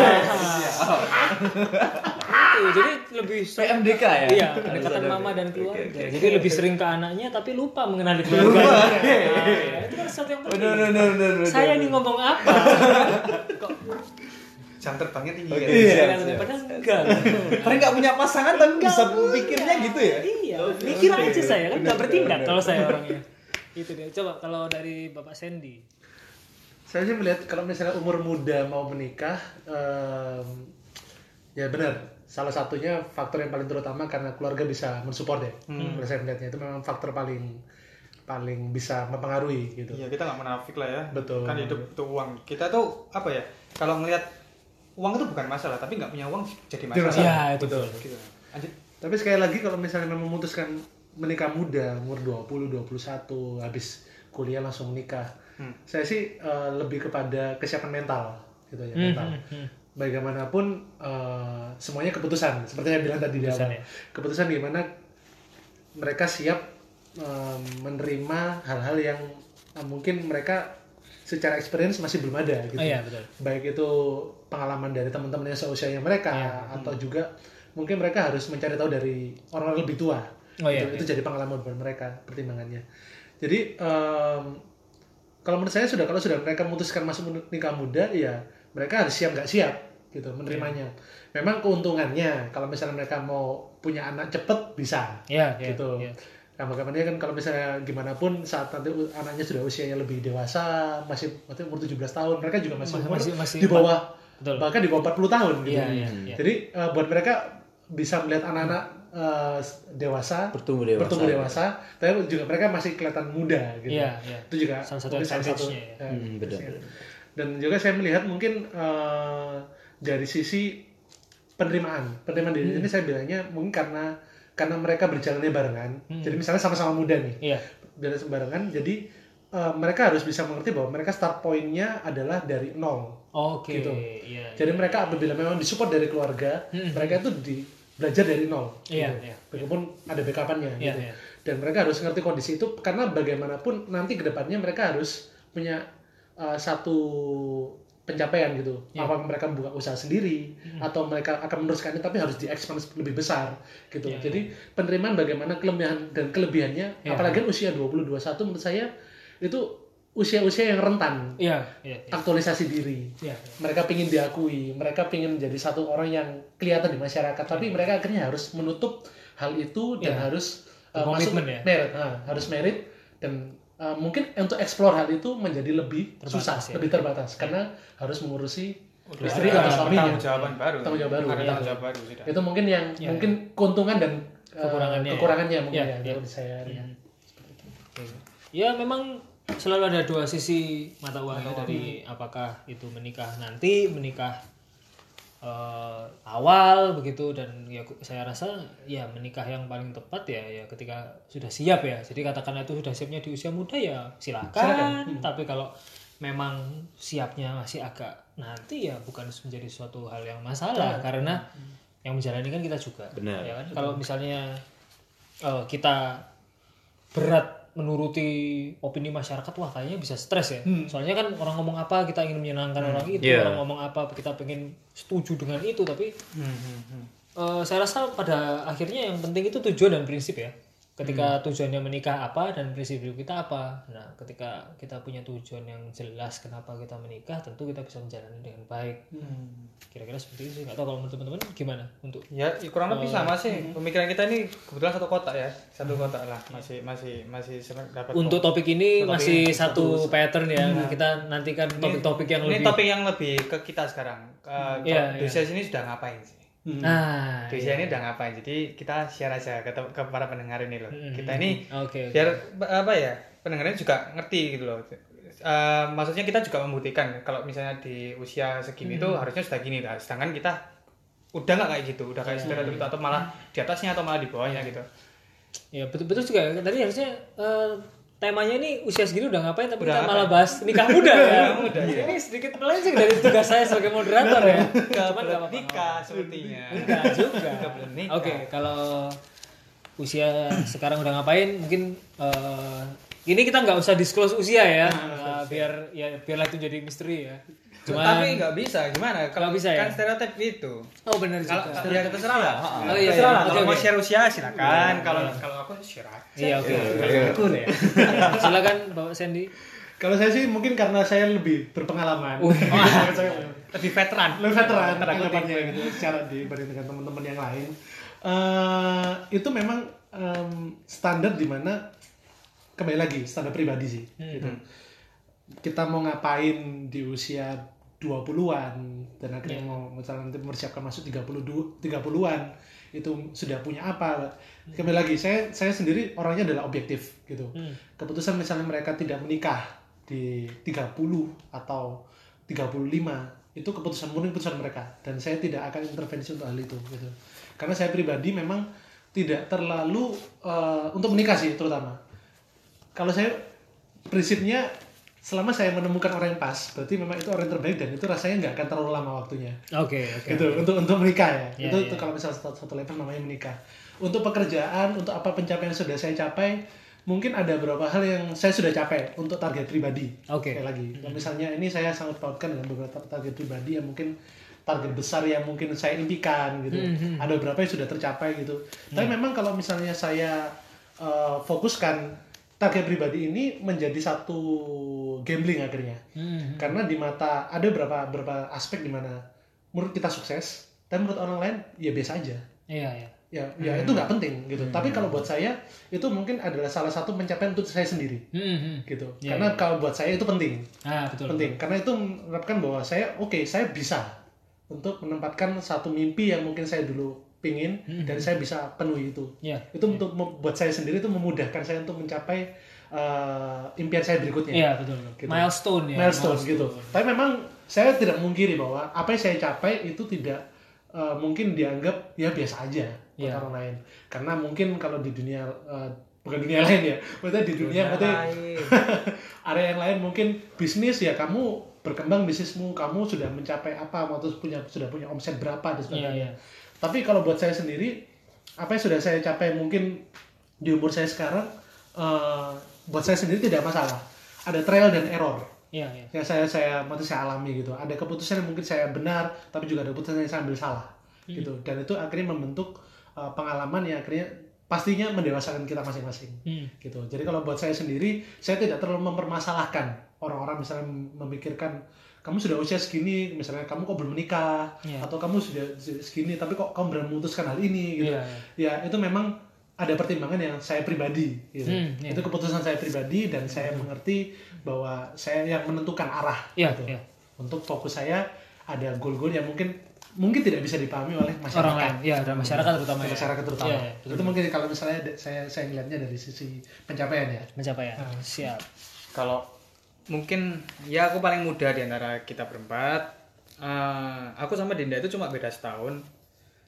Speaker 2: Itu, jadi lebih sering-
Speaker 1: PMDK ya?
Speaker 2: Iya, pendekatan mama dan keluarga. Jadi lebih sering ke anaknya tapi lupa mengenali keluarga. Nah, itu kan sesuatu yang penting.
Speaker 1: Bener, bener, bener, bener.
Speaker 2: Saya nih ngomong apa? Kok
Speaker 3: jam terbangnya tinggi kan
Speaker 1: Iya.
Speaker 2: iya. padahal enggak.
Speaker 1: Padahal nggak punya pasangan tapi bisa pikirnya gitu ya.
Speaker 2: Iya, mikir aja saya kan nggak bertindak kalau saya orangnya. Itu dia. Coba kalau dari Bapak Sandy.
Speaker 4: Saya sih melihat kalau misalnya umur muda mau menikah, em, ya benar. Salah satunya faktor yang paling terutama karena keluarga bisa mensupport ya. Kalau saya melihatnya itu memang faktor paling paling bisa mempengaruhi gitu.
Speaker 3: Iya kita nggak menafik lah ya.
Speaker 4: Betul.
Speaker 3: Kan hidup itu uang. Kita tuh apa ya? Kalau ngelihat uang itu bukan masalah, tapi nggak punya uang jadi masalah.
Speaker 4: masalah.
Speaker 2: Iya, itu betul.
Speaker 3: Gitu. Lanjut.
Speaker 4: Tapi sekali lagi kalau misalnya memang memutuskan menikah muda, umur 20, 21, habis kuliah langsung menikah.
Speaker 3: Hmm.
Speaker 4: Saya sih eh, lebih kepada kesiapan mental gitu ya, mental. Bagaimanapun eh, semuanya keputusan, seperti yang bilang tadi di
Speaker 2: Keputusan,
Speaker 4: awal.
Speaker 2: ya.
Speaker 4: Keputusan di mana mereka siap eh, menerima hal-hal yang eh, mungkin mereka secara experience masih belum ada gitu
Speaker 2: Oh iya, betul.
Speaker 4: baik itu pengalaman dari teman-teman yang seusianya mereka
Speaker 2: Iya.
Speaker 4: atau juga mungkin mereka harus mencari tahu dari orang yang lebih tua
Speaker 2: Oh iya,
Speaker 4: itu, itu jadi pengalaman buat mereka pertimbangannya jadi em, kalau menurut saya sudah kalau sudah mereka memutuskan masuk nikah muda ya mereka harus siap nggak siap gitu menerimanya
Speaker 2: Iya.
Speaker 4: memang keuntungannya kalau misalnya mereka mau punya anak cepet bisa
Speaker 2: Iya, iya,
Speaker 4: gitu
Speaker 2: iya.
Speaker 4: Nah, bagaimana kan kalau misalnya gimana pun saat nanti anaknya sudah usianya lebih dewasa, masih maksudnya umur 17 tahun, mereka juga masih
Speaker 2: Masih-
Speaker 4: umur
Speaker 2: masih- masih
Speaker 4: di bawah
Speaker 2: Betul.
Speaker 4: bahkan di bawah 40 tahun gitu.
Speaker 2: Iya, iya, iya.
Speaker 4: Jadi eh, buat mereka bisa melihat anak-anak eh, dewasa
Speaker 1: Bertumbuh dewasa.
Speaker 4: bertumbuh dewasa, tapi juga mereka masih kelihatan muda gitu.
Speaker 2: Iya, iya.
Speaker 4: Itu juga
Speaker 2: Salah satu
Speaker 4: mungkin salah satu
Speaker 2: advantage-nya ya.
Speaker 4: eh,
Speaker 1: Hmm, benar,
Speaker 4: advantage-nya.
Speaker 1: benar.
Speaker 4: Dan juga saya melihat mungkin eh, dari sisi penerimaan, penerimaan diri
Speaker 2: Hmm.
Speaker 4: ini saya bilangnya mungkin karena karena mereka berjalannya barengan. Jadi misalnya sama-sama muda nih,
Speaker 2: Hmm. Iya.
Speaker 4: berjalan barengan, jadi eh, mereka harus bisa mengerti bahwa mereka start point-nya adalah dari nol.
Speaker 2: Oke,
Speaker 4: Gitu.
Speaker 2: iya.
Speaker 4: Jadi mereka apabila memang disupport dari keluarga, mereka itu di belajar dari nol.
Speaker 2: Iya,
Speaker 4: gitu.
Speaker 2: iya.
Speaker 4: Begitupun ada backupannya
Speaker 2: Iya,
Speaker 4: gitu.
Speaker 2: iya.
Speaker 4: Dan mereka harus ngerti kondisi itu karena bagaimanapun nanti ke depannya mereka harus punya uh, satu pencapaian gitu.
Speaker 2: Iya.
Speaker 4: Apa mereka buka usaha sendiri atau mereka akan meneruskan ini tapi harus diekspand lebih besar gitu.
Speaker 2: Iya,
Speaker 4: Jadi penerimaan bagaimana kelebihan dan kelebihannya
Speaker 2: Iya.
Speaker 4: apalagi usia 20 21 menurut saya itu usia-usia yang rentan
Speaker 2: Iya, iya, iya.
Speaker 4: aktualisasi diri
Speaker 2: Iya.
Speaker 4: mereka ingin diakui, mereka ingin menjadi satu orang yang kelihatan di masyarakat, tapi mereka akhirnya harus menutup hal itu dan
Speaker 2: Iya.
Speaker 4: harus uh, masuk
Speaker 2: ya?
Speaker 4: merit, ah, harus merit dan uh, mungkin untuk explore hal itu menjadi lebih
Speaker 2: Terbatas
Speaker 4: susah,
Speaker 2: ya?
Speaker 4: lebih terbatas karena harus mengurusi
Speaker 3: Udah
Speaker 4: istri
Speaker 3: ada
Speaker 4: atau suaminya.
Speaker 3: tanggung jawaban baru.
Speaker 4: Tanggung jawab baru,
Speaker 3: Ada
Speaker 4: iya.
Speaker 3: tanggung jawab baru sudah.
Speaker 4: Itu mungkin yang
Speaker 2: Iya,
Speaker 4: mungkin keuntungan dan uh,
Speaker 2: Kekurangannya ya?
Speaker 4: kekurangannya mungkin
Speaker 2: Iya,
Speaker 4: ya,
Speaker 2: iya.
Speaker 4: kalau saya.
Speaker 2: Oke. Ya memang selalu ada dua sisi mata uang ya dari apakah itu menikah nanti, menikah eh, awal begitu dan ya saya rasa ya menikah yang paling tepat ya ya ketika sudah siap ya. Jadi katakanlah itu sudah siapnya di usia muda ya silakan. Tapi kalau memang siapnya masih agak nanti ya bukan menjadi suatu hal yang masalah karena yang menjalani kan kita juga.
Speaker 1: Benar.
Speaker 2: Ya kan? Kalau misalnya eh, kita berat menuruti opini masyarakat wah kayaknya bisa stres ya soalnya kan orang ngomong apa kita ingin menyenangkan orang itu
Speaker 1: Iya.
Speaker 2: orang ngomong apa kita pengen setuju dengan itu tapi
Speaker 3: Hmm, hmm, hmm.
Speaker 2: eh, saya rasa pada akhirnya yang penting itu tujuan dan prinsip ya ketika tujuannya menikah apa dan prinsip hidup kita apa nah ketika kita punya tujuan yang jelas kenapa kita menikah tentu kita bisa menjalani dengan baik kira-kira seperti itu sih nggak tahu kalau menurut teman-teman gimana untuk
Speaker 3: Ya, ya kurang lebih sama sih.
Speaker 2: Hmm.
Speaker 3: Pemikiran kita ini kebetulan satu kotak ya, satu kotak lah. Masih masih masih dapat.
Speaker 2: untuk topik ini masih satu pattern ya kita nantikan topik-topik yang
Speaker 3: ini
Speaker 2: lebih
Speaker 3: topik yang lebih ke kita sekarang. Uh,
Speaker 2: Iya,
Speaker 3: di usia sini sudah ngapain sih?
Speaker 2: Nah,
Speaker 3: di usia ini udah ngapain? Jadi kita share aja ke, ke para pendengar ini loh.
Speaker 2: Hmm.
Speaker 3: kita ini
Speaker 2: Oke. oke.
Speaker 3: biar apa ya pendengarnya juga ngerti gitu loh. Eh, maksudnya kita juga membuktikan kalau misalnya di usia segini tuh harusnya sudah gini lah. Sedangkan kita udah nggak kayak gitu. Udah kayak stereotip itu atau malah di atasnya atau malah di bawahnya gitu.
Speaker 2: Ya betul betul juga. Tadi harusnya eh, temanya ini usia segini udah ngapain tapi
Speaker 3: Udah
Speaker 2: kita malah bahas nikah muda ya.
Speaker 3: Muda, iya.
Speaker 2: Ini sedikit melenceng dari tugas saya sebagai moderator ya. Cuman nggak apa-apa.
Speaker 3: nikah sepertinya
Speaker 2: Enggak juga. Oke, kalau usia sekarang udah ngapain? Mungkin eh, ini kita nggak usah disclose usia ya, Eh, biar ya biarlah itu jadi misteri ya. Cuman,
Speaker 3: tapi nggak bisa gimana kalau
Speaker 2: bisa ya?
Speaker 3: kan stereotip itu
Speaker 2: oh benar
Speaker 3: kalau ya terserah lah
Speaker 2: Oh, iya,
Speaker 3: terserah
Speaker 2: iya.
Speaker 3: lah kalau mau
Speaker 2: oke.
Speaker 3: share usia silakan kalau kalau aku share aja
Speaker 2: Iya oke.
Speaker 4: Betul ya.
Speaker 2: Silakan Bapak Sandy.
Speaker 4: Kalau saya sih mungkin karena saya lebih berpengalaman. Saya
Speaker 3: lebih veteran
Speaker 4: lebih veteran anggapannya gitu secara dibanding dengan teman-teman yang lain. Eh, itu memang em, standar di mana kembali lagi standar pribadi sih gitu. Kita mau ngapain di usia 20-an dan akhirnya mau misalnya nanti mempersiapkan masuk 32 30-an itu sudah punya apa. Kembali lagi saya saya sendiri orangnya adalah objektif gitu. Keputusan misalnya mereka tidak menikah di 30 atau 35 itu keputusan murni keputusan mereka. Dan saya tidak akan intervensi untuk hal itu gitu. Karena saya pribadi memang tidak terlalu eh, untuk menikah sih terutama. Kalau saya prinsipnya selama saya menemukan orang yang pas berarti memang itu orang yang terbaik dan itu rasanya nggak akan terlalu lama waktunya
Speaker 2: Oke oke.
Speaker 4: gitu untuk untuk menikah ya,
Speaker 2: Iya,
Speaker 4: itu,
Speaker 2: iya.
Speaker 4: itu kalau misalnya satu, satu level namanya menikah untuk pekerjaan untuk apa pencapaian yang sudah saya capai mungkin ada beberapa hal yang saya sudah capai untuk target pribadi
Speaker 2: Oke.
Speaker 4: Sekali lagi Dan misalnya ini saya sangat pautkan dengan beberapa target pribadi yang mungkin target besar yang mungkin saya impikan gitu
Speaker 2: Mhm.
Speaker 4: ada beberapa yang sudah tercapai gitu tapi memang kalau misalnya saya eh, fokuskan target pribadi ini menjadi satu gambling akhirnya.
Speaker 2: Hmm.
Speaker 4: karena di mata ada beberapa beberapa aspek di mana menurut kita sukses dan menurut orang lain ya biasa aja.
Speaker 2: Iya iya.
Speaker 4: ya ya itu nggak penting gitu. Tapi kalau buat saya itu mungkin adalah salah satu pencapaian untuk saya sendiri.
Speaker 2: Hmm, hmm.
Speaker 4: gitu.
Speaker 2: Iya,
Speaker 4: karena kalau buat saya itu penting.
Speaker 2: Ah betul.
Speaker 4: penting. Karena itu menerapkan bahwa saya oke saya bisa untuk menempatkan satu mimpi yang mungkin saya dulu pingin dan saya bisa penuhi itu
Speaker 2: Iya.
Speaker 4: itu untuk mem- buat saya sendiri itu memudahkan saya untuk mencapai eh, impian saya berikutnya
Speaker 2: Iya betul.
Speaker 4: Gitu.
Speaker 2: Milestone ya.
Speaker 4: milestone gitu. Tapi memang saya tidak mungkiri bahwa apa yang saya capai itu tidak eh, mungkin dianggap ya biasa aja buat
Speaker 2: Iya.
Speaker 4: orang lain. Karena mungkin kalau di dunia eh, bukan dunia lain ya, maksudnya di dunia, maksudnya
Speaker 3: lain.
Speaker 4: area yang lain mungkin bisnis ya kamu berkembang bisnismu, kamu sudah mencapai apa, atau punya sudah punya omset berapa dan
Speaker 2: Iya
Speaker 4: sebagainya.
Speaker 2: iya.
Speaker 4: Tapi kalau buat saya sendiri, apa yang sudah saya capai mungkin di umur saya sekarang, eh, buat saya sendiri tidak masalah. Ada trial dan error
Speaker 2: Iya iya.
Speaker 4: yang saya saya mati saya alami gitu. Ada keputusan yang mungkin saya benar, tapi juga ada keputusan yang saya ambil salah gitu. Dan itu akhirnya membentuk eh, pengalaman yang akhirnya pastinya mendewasakan kita masing-masing
Speaker 2: Hmm.
Speaker 4: gitu. Jadi kalau buat saya sendiri, saya tidak terlalu mempermasalahkan orang-orang misalnya memikirkan kamu sudah usia segini, misalnya kamu kok belum menikah,
Speaker 2: Iya.
Speaker 4: atau kamu sudah segini tapi kok kamu berani memutuskan hal ini gitu.
Speaker 2: Iya,
Speaker 4: Ya itu memang ada pertimbangan yang saya pribadi gitu.
Speaker 2: Hmm, iya.
Speaker 4: Itu keputusan saya pribadi dan saya mengerti bahwa saya yang menentukan arah
Speaker 2: Iya
Speaker 4: gitu.
Speaker 2: iya.
Speaker 4: Untuk fokus saya ada goal-goal yang mungkin mungkin tidak bisa dipahami oleh masyarakat.
Speaker 2: Orang lain. Iya dan masyarakat terutama ya.
Speaker 4: Masyarakat terutama.
Speaker 2: Iya, iya, betul.
Speaker 4: itu mungkin kalau misalnya saya saya melihatnya dari sisi pencapaian ya.
Speaker 2: Pencapaian. Siap.
Speaker 3: kalau mungkin ya aku paling muda di antara kita berempat Eh, aku sama Dinda itu cuma beda setahun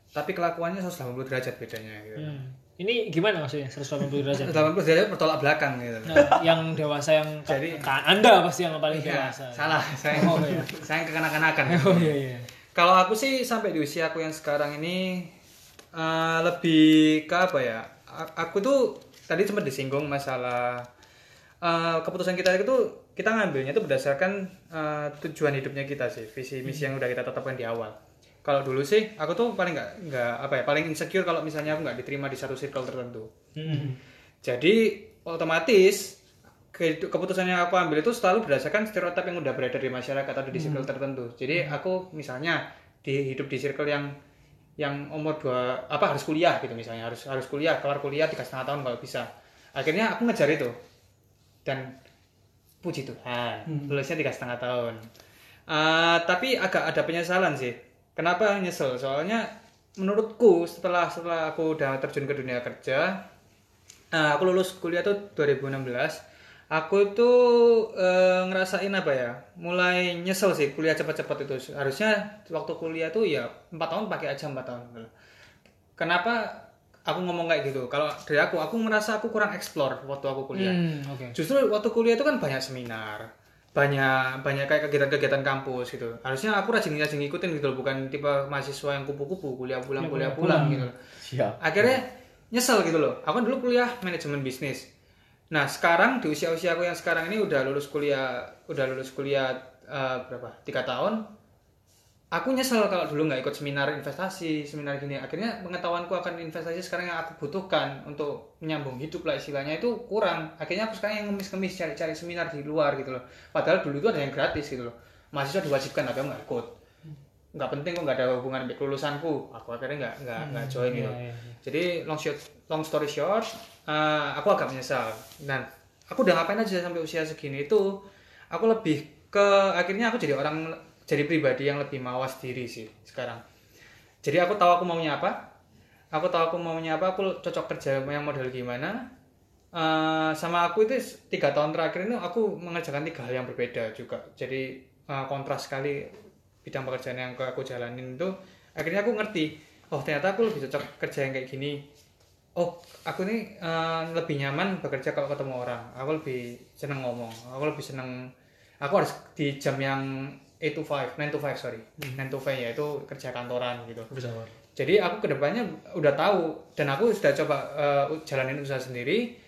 Speaker 3: tapi kelakuannya 180 derajat bedanya gitu.
Speaker 2: Hmm. Ini gimana maksudnya 180 derajat?
Speaker 3: 180 derajat bertolak belakang gitu.
Speaker 2: Nah, yang dewasa yang
Speaker 3: Jadi-
Speaker 2: Anda pasti yang paling
Speaker 3: Iya,
Speaker 2: dewasa.
Speaker 3: salah saya
Speaker 2: Oh, iya.
Speaker 3: saya kekanak-kanakan
Speaker 2: Oh iya iya.
Speaker 3: kalau aku sih sampai di usia aku yang sekarang ini eh, lebih ke apa ya aku tuh tadi sempat disinggung masalah eh, keputusan kita itu kita ngambilnya itu berdasarkan eh, tujuan hidupnya kita sih visi misi yang udah kita tetapkan di awal kalau dulu sih aku tuh paling nggak nggak apa ya paling insecure kalau misalnya aku nggak diterima di satu circle tertentu
Speaker 2: Hmm.
Speaker 3: jadi otomatis ke- keputusan yang aku ambil itu selalu berdasarkan stereotip yang udah beredar di masyarakat atau di circle tertentu. Jadi aku misalnya di hidup di circle yang yang umur dua apa harus kuliah gitu misalnya harus harus kuliah kelar kuliah tiga setengah tahun kalau bisa. Akhirnya aku ngejar itu dan puji Tuhan lulusnya tiga setengah tahun. Eh, tapi agak ada penyesalan sih. Kenapa nyesel? Soalnya menurutku setelah setelah aku udah terjun ke dunia kerja nah, aku lulus kuliah tuh 2016 aku itu eh, ngerasain apa ya mulai nyesel sih kuliah cepat-cepat itu harusnya waktu kuliah tuh ya empat tahun pakai aja empat tahun kenapa aku ngomong kayak gitu kalau dari aku aku merasa aku kurang explore waktu aku kuliah
Speaker 2: Hmm, oke.
Speaker 3: Justru waktu kuliah itu kan banyak seminar, banyak banyak kayak kegiatan-kegiatan kampus gitu. Harusnya aku rajin-rajin ngikutin gitu loh, bukan tipe mahasiswa yang kupu-kupu kuliah pulang kuliah pulang gitu. loh.
Speaker 1: Siap.
Speaker 3: Akhirnya nyesel gitu loh. Aku kan dulu kuliah manajemen bisnis. Nah sekarang di usia-usia aku yang sekarang ini udah lulus kuliah, udah lulus kuliah eh, berapa? Tiga tahun. Aku nyesel kalau dulu nggak ikut seminar investasi, seminar gini. Akhirnya pengetahuanku akan investasi sekarang yang aku butuhkan untuk menyambung hidup lah istilahnya itu kurang. Akhirnya aku sekarang yang ngemis-ngemis cari-cari seminar di luar gitu loh. Padahal dulu itu ada yang gratis gitu loh. Mahasiswa diwajibkan tapi aku nggak ikut. Nggak penting kok nggak ada hubungan dengan kelulusanku. Aku akhirnya nggak nggak nggak join gitu.
Speaker 2: iya, iya.
Speaker 3: Jadi long short, long story short, eh, aku agak menyesal. Dan aku udah ngapain aja sampai usia segini itu, aku lebih ke akhirnya aku jadi orang jadi pribadi yang lebih mawas diri sih sekarang. Jadi aku tahu aku maunya apa, aku tahu aku maunya apa, aku cocok kerja yang model gimana. Eh, sama aku itu tiga tahun terakhir ini aku mengerjakan tiga hal yang berbeda juga. Jadi eh, kontras sekali bidang pekerjaan yang aku jalanin itu. Akhirnya aku ngerti, oh ternyata aku lebih cocok kerja yang kayak gini. Oh, aku ini eh, lebih nyaman bekerja kalau ketemu orang. Aku lebih seneng ngomong. Aku lebih seneng. Aku harus di jam yang 8 to 5, 9 to 5 sorry, 9 to 5 ya itu kerja kantoran gitu.
Speaker 4: Bisa War.
Speaker 3: Jadi aku ke depannya udah tahu dan aku sudah coba eh, jalanin usaha sendiri.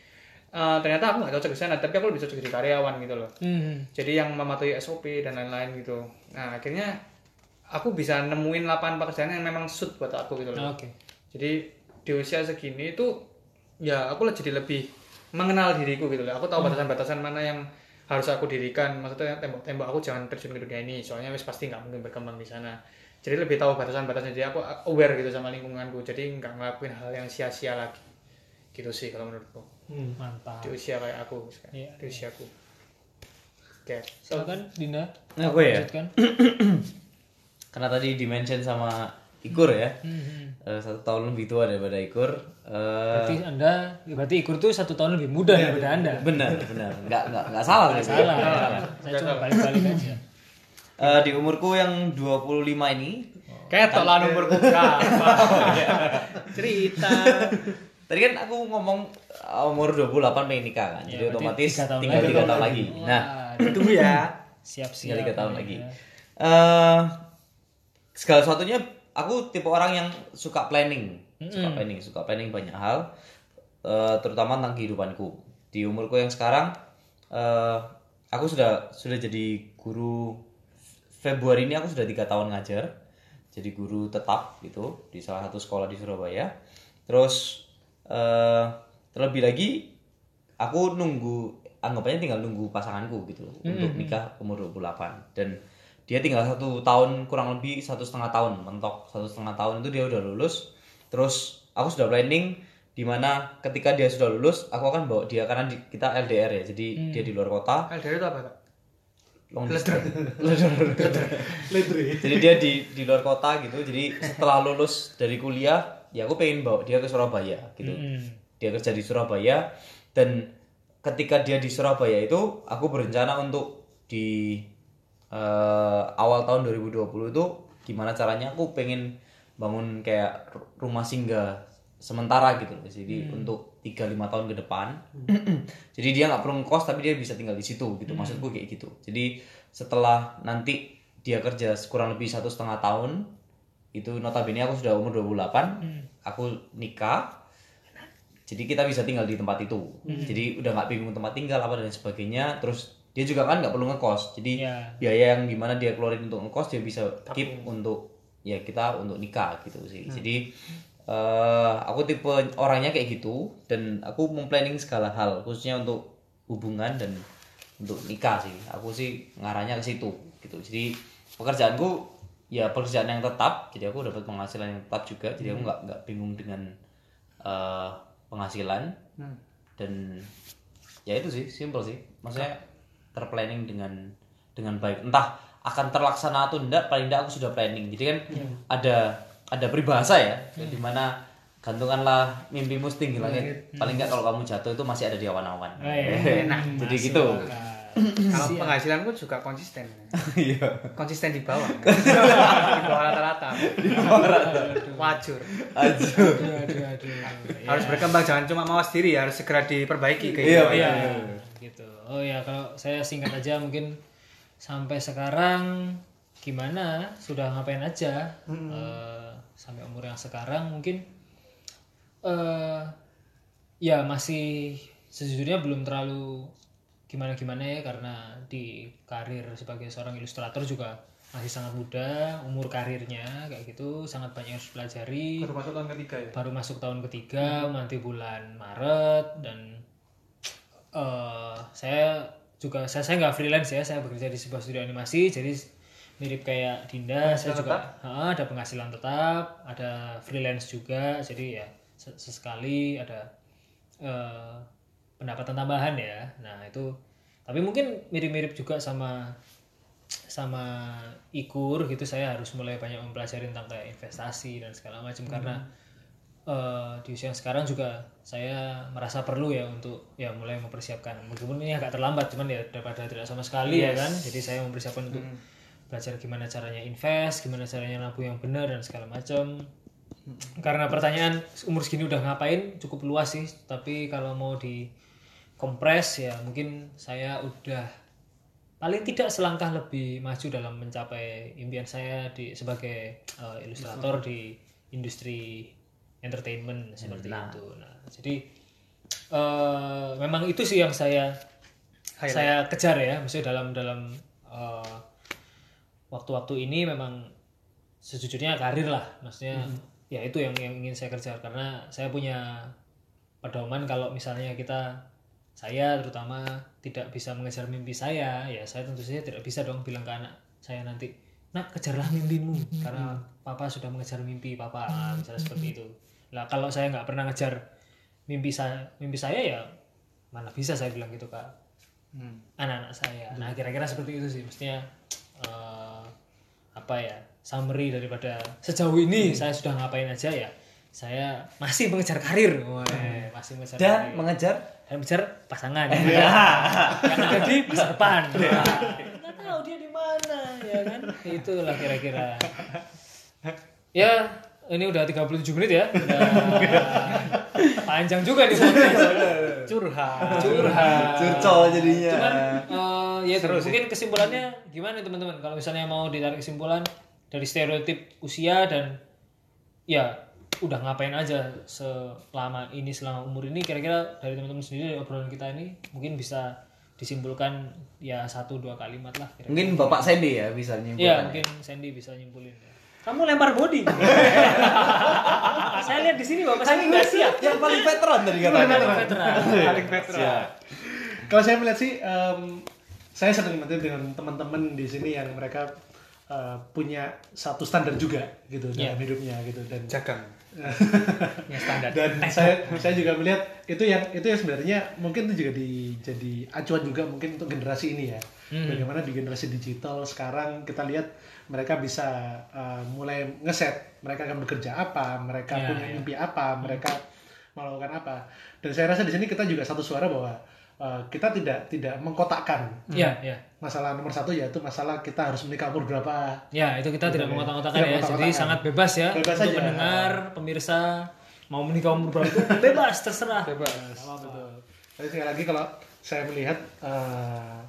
Speaker 3: Eh, ternyata aku nggak cocok di sana, tapi aku lebih cocok jadi karyawan gitu loh.
Speaker 2: Hmm.
Speaker 3: Jadi yang mematuhi SOP dan lain-lain gitu. Nah akhirnya aku bisa nemuin lapangan pekerjaan yang memang suit buat aku gitu loh.
Speaker 2: Oke.
Speaker 3: Jadi di usia segini itu ya aku jadi lebih mengenal diriku gitu loh. Aku tahu batasan-batasan mana yang harus aku dirikan. Maksudnya tembok-tembok aku jangan terjun ke dunia ini. Soalnya wis pasti nggak mungkin berkembang di sana. Jadi lebih tahu batasan-batasan. Jadi aku aware gitu sama lingkunganku. Jadi nggak ngelakuin hal yang sia-sia lagi. Gitu sih kalau menurutku.
Speaker 4: Hmm.
Speaker 2: Mantap.
Speaker 3: Di usia kayak aku.
Speaker 2: Iya.
Speaker 3: Di usiaku. Oke.
Speaker 2: Silakan Dinda.
Speaker 1: Nah, aku ya. Karena tadi dimention sama Ikur ya.
Speaker 2: Hmm.
Speaker 1: Eh, satu tahun lebih tua daripada Ikur. Eh,
Speaker 2: Berarti Anda, berarti Ikur tuh satu tahun lebih muda daripada Anda.
Speaker 1: benar, benar. Nggak, nggak, nggak salah.
Speaker 2: Nggak
Speaker 1: gitu.
Speaker 2: salah. ya. Saya cuma balik-balik aja.
Speaker 1: Eh, di umurku yang 25 ini,
Speaker 3: Ketok lah berapa. Cerita.
Speaker 1: tadi kan aku ngomong umur 28 pengen nikah kan. Jadi
Speaker 2: Ya, berarti
Speaker 1: otomatis
Speaker 2: tahun
Speaker 1: tinggal
Speaker 2: lagi.
Speaker 1: 3 tahun lagi. Nah,
Speaker 2: Wah,
Speaker 3: Tunggu ya.
Speaker 2: siap-siap.
Speaker 1: tinggal 3 tahun
Speaker 2: ya.
Speaker 1: lagi. Eh segala sesuatunya aku tipe orang yang suka planning, suka planning, suka planning banyak hal, eh, terutama tentang kehidupanku. Di umurku yang sekarang, eh, aku sudah sudah jadi guru. Februari ini aku sudah tiga tahun ngajar, jadi guru tetap gitu di salah satu sekolah di Surabaya. Terus eh, terlebih lagi aku nunggu anggapannya tinggal nunggu pasanganku gitu loh untuk nikah umur 28 dan dia tinggal satu tahun kurang lebih satu setengah tahun mentok. Satu setengah tahun itu dia udah lulus. Terus aku sudah planning di mana ketika dia sudah lulus aku akan bawa dia karena di- kita LDR ya jadi dia di luar kota.
Speaker 3: LDR itu apa kak?
Speaker 1: long jadi dia di di luar kota gitu. Jadi setelah lulus dari kuliah ya aku pengen bawa dia ke Surabaya gitu. Dia kerja di Surabaya dan ketika dia di Surabaya itu aku berencana untuk di eh, awal tahun 2020 itu gimana caranya? Aku pengen bangun kayak ru- rumah singgah sementara gitu loh. jadi untuk 3-5 tahun ke depan. Jadi dia nggak perlu ngekos tapi dia bisa tinggal di situ gitu. Maksudku kayak gitu. Jadi setelah nanti dia kerja kurang lebih satu setengah tahun itu notabene aku sudah umur 28 aku nikah. Jadi kita bisa tinggal di tempat itu. Jadi udah nggak bingung tempat tinggal apa dan sebagainya. Terus dia juga kan nggak perlu ngekos. Jadi
Speaker 2: Ya.
Speaker 1: biaya yang di mana dia keluarin untuk ngekos dia bisa keep untuk ya kita untuk nikah gitu sih. Jadi eh, aku tipe orangnya kayak gitu dan aku memplanning segala hal khususnya untuk hubungan dan untuk nikah sih. Aku sih ngarahnya ke situ gitu. Jadi pekerjaanku ya pekerjaan yang tetap. Jadi aku dapat penghasilan yang tetap juga. Jadi aku nggak nggak bingung dengan eh, penghasilan. Dan ya itu sih simple sih. Maksudnya terplanning dengan dengan baik. Entah akan terlaksana atau enggak paling enggak aku sudah planning. Jadi kan ada ada peribahasa ya di mana gantunganlah mimpimu setinggi langit. Paling nggak kalau kamu jatuh itu masih ada di awan-awan.
Speaker 2: Oh, iya.
Speaker 1: jadi gitu.
Speaker 3: Kalau penghasilanku juga konsisten.
Speaker 1: iya.
Speaker 3: Konsisten di bawah. di bawah rata-rata. Wajur.
Speaker 1: aja
Speaker 2: aduh aduh aduh.
Speaker 3: Harus berkembang jangan cuma mawas diri, harus segera diperbaiki kayak
Speaker 1: Iya,
Speaker 3: gitu.
Speaker 2: iya. Gitu oh ya kalau saya singkat aja mungkin sampai sekarang gimana? Sudah ngapain aja? Eh, sampai umur yang sekarang mungkin eh ya masih sejujurnya belum terlalu gimana gimana ya karena di karir sebagai seorang ilustrator juga masih sangat muda umur karirnya kayak gitu sangat banyak yang harus pelajari
Speaker 3: Baru masuk tahun ketiga ya.
Speaker 2: baru masuk tahun ketiga nanti bulan Maret dan eh saya juga saya saya nggak freelance ya saya bekerja di sebuah studio animasi jadi mirip kayak Dinda saya juga Ha, ada penghasilan tetap ada freelance juga jadi ya se- sesekali ada eh, pendapatan tambahan ya. Nah itu tapi mungkin mirip-mirip juga sama sama ikur gitu saya harus mulai banyak mempelajari tentang kayak investasi dan segala macam karena eh, di usia yang sekarang juga saya merasa perlu ya untuk ya mulai mempersiapkan. Meskipun ini agak terlambat cuman ya daripada tidak sama sekali ya kan. Jadi saya mempersiapkan untuk belajar gimana caranya invest gimana caranya nabung yang benar dan segala macam. Karena pertanyaan umur segini udah ngapain? Cukup luas sih. Tapi kalau mau di kompres ya mungkin saya udah paling tidak selangkah lebih maju dalam mencapai impian saya di sebagai eh, ilustrator di industri entertainment seperti itu. Nah, jadi eh, memang itu sih yang saya saya kejar ya, maksudnya dalam dalam eh, waktu-waktu ini memang sejujurnya karir lah, maksudnya ya itu yang yang ingin saya kejar. Karena saya punya pedoman kalau misalnya kita saya terutama tidak bisa mengejar mimpi saya ya saya tentu saja tidak bisa dong bilang ke anak saya nanti nak kejarlah mimpimu. Karena papa sudah mengejar mimpi papa misalnya seperti itu lah kalau saya nggak pernah ngejar mimpi saya mimpi saya ya mana bisa saya bilang gitu kak. Anak-anak saya. Nah kira-kira seperti itu sih. Mestinya eh, apa ya summary daripada sejauh ini saya sudah ngapain aja ya saya masih mengejar karir. Weh, masih mengejar
Speaker 1: dan
Speaker 2: karir.
Speaker 1: mengejar?
Speaker 2: Saya mengejar pasangan. Ya. yang ada di masa depan. Nggak tahu dia di mana ya kan? Itulah kira-kira. Ya ini udah 37 menit ya udah panjang juga nih podcast.
Speaker 3: Curhat.
Speaker 2: curhat
Speaker 1: curcol jadinya
Speaker 2: cuman eh, ya itu mungkin kesimpulannya gimana teman-teman kalau misalnya mau ditarik kesimpulan dari stereotip usia dan ya udah ngapain aja selama ini selama umur ini kira-kira dari teman-teman sendiri dari obrolan kita ini mungkin bisa disimpulkan ya satu dua kalimat lah kira-kira.
Speaker 1: mungkin bapak Sandy ya bisa
Speaker 2: Iya
Speaker 1: nyimpulkan
Speaker 2: mungkin Sandy bisa nyimpulin ya. Kamu lempar body. Saya lihat di sini bapak Sandy nggak siap.
Speaker 1: yang paling veteran tadi katanya
Speaker 2: Veteran.
Speaker 3: Paling veteran.
Speaker 4: Kalau saya melihat sih, em, saya sering bertemu dengan teman-teman di sini yang mereka eh, punya satu standar juga gitu dalam hidupnya gitu dan
Speaker 3: Jagang. ya standar.
Speaker 4: dan saya saya juga melihat itu yang itu yang sebenarnya mungkin itu juga di, jadi acuan juga mungkin untuk generasi ini ya bagaimana di generasi digital sekarang kita lihat mereka bisa uh, mulai ngeset mereka akan bekerja apa mereka
Speaker 2: Ya,
Speaker 4: punya
Speaker 2: ya.
Speaker 4: mimpi apa mereka melakukan apa dan saya rasa di sini kita juga satu suara bahwa uh, kita tidak tidak mengkotakkan
Speaker 2: Iya, iya.
Speaker 4: masalah nomor satu yaitu masalah kita harus menikah umur berapa
Speaker 2: Ya, itu kita tidak mengotak-ngotakan
Speaker 4: Tidak
Speaker 2: ya. Jadi sangat bebas ya
Speaker 4: Bebas
Speaker 2: untuk
Speaker 4: aja.
Speaker 2: mendengar pemirsa mau menikah umur berapa itu bebas terserah.
Speaker 3: Bebas.
Speaker 4: Betul. Tapi sekali lagi kalau saya melihat eh,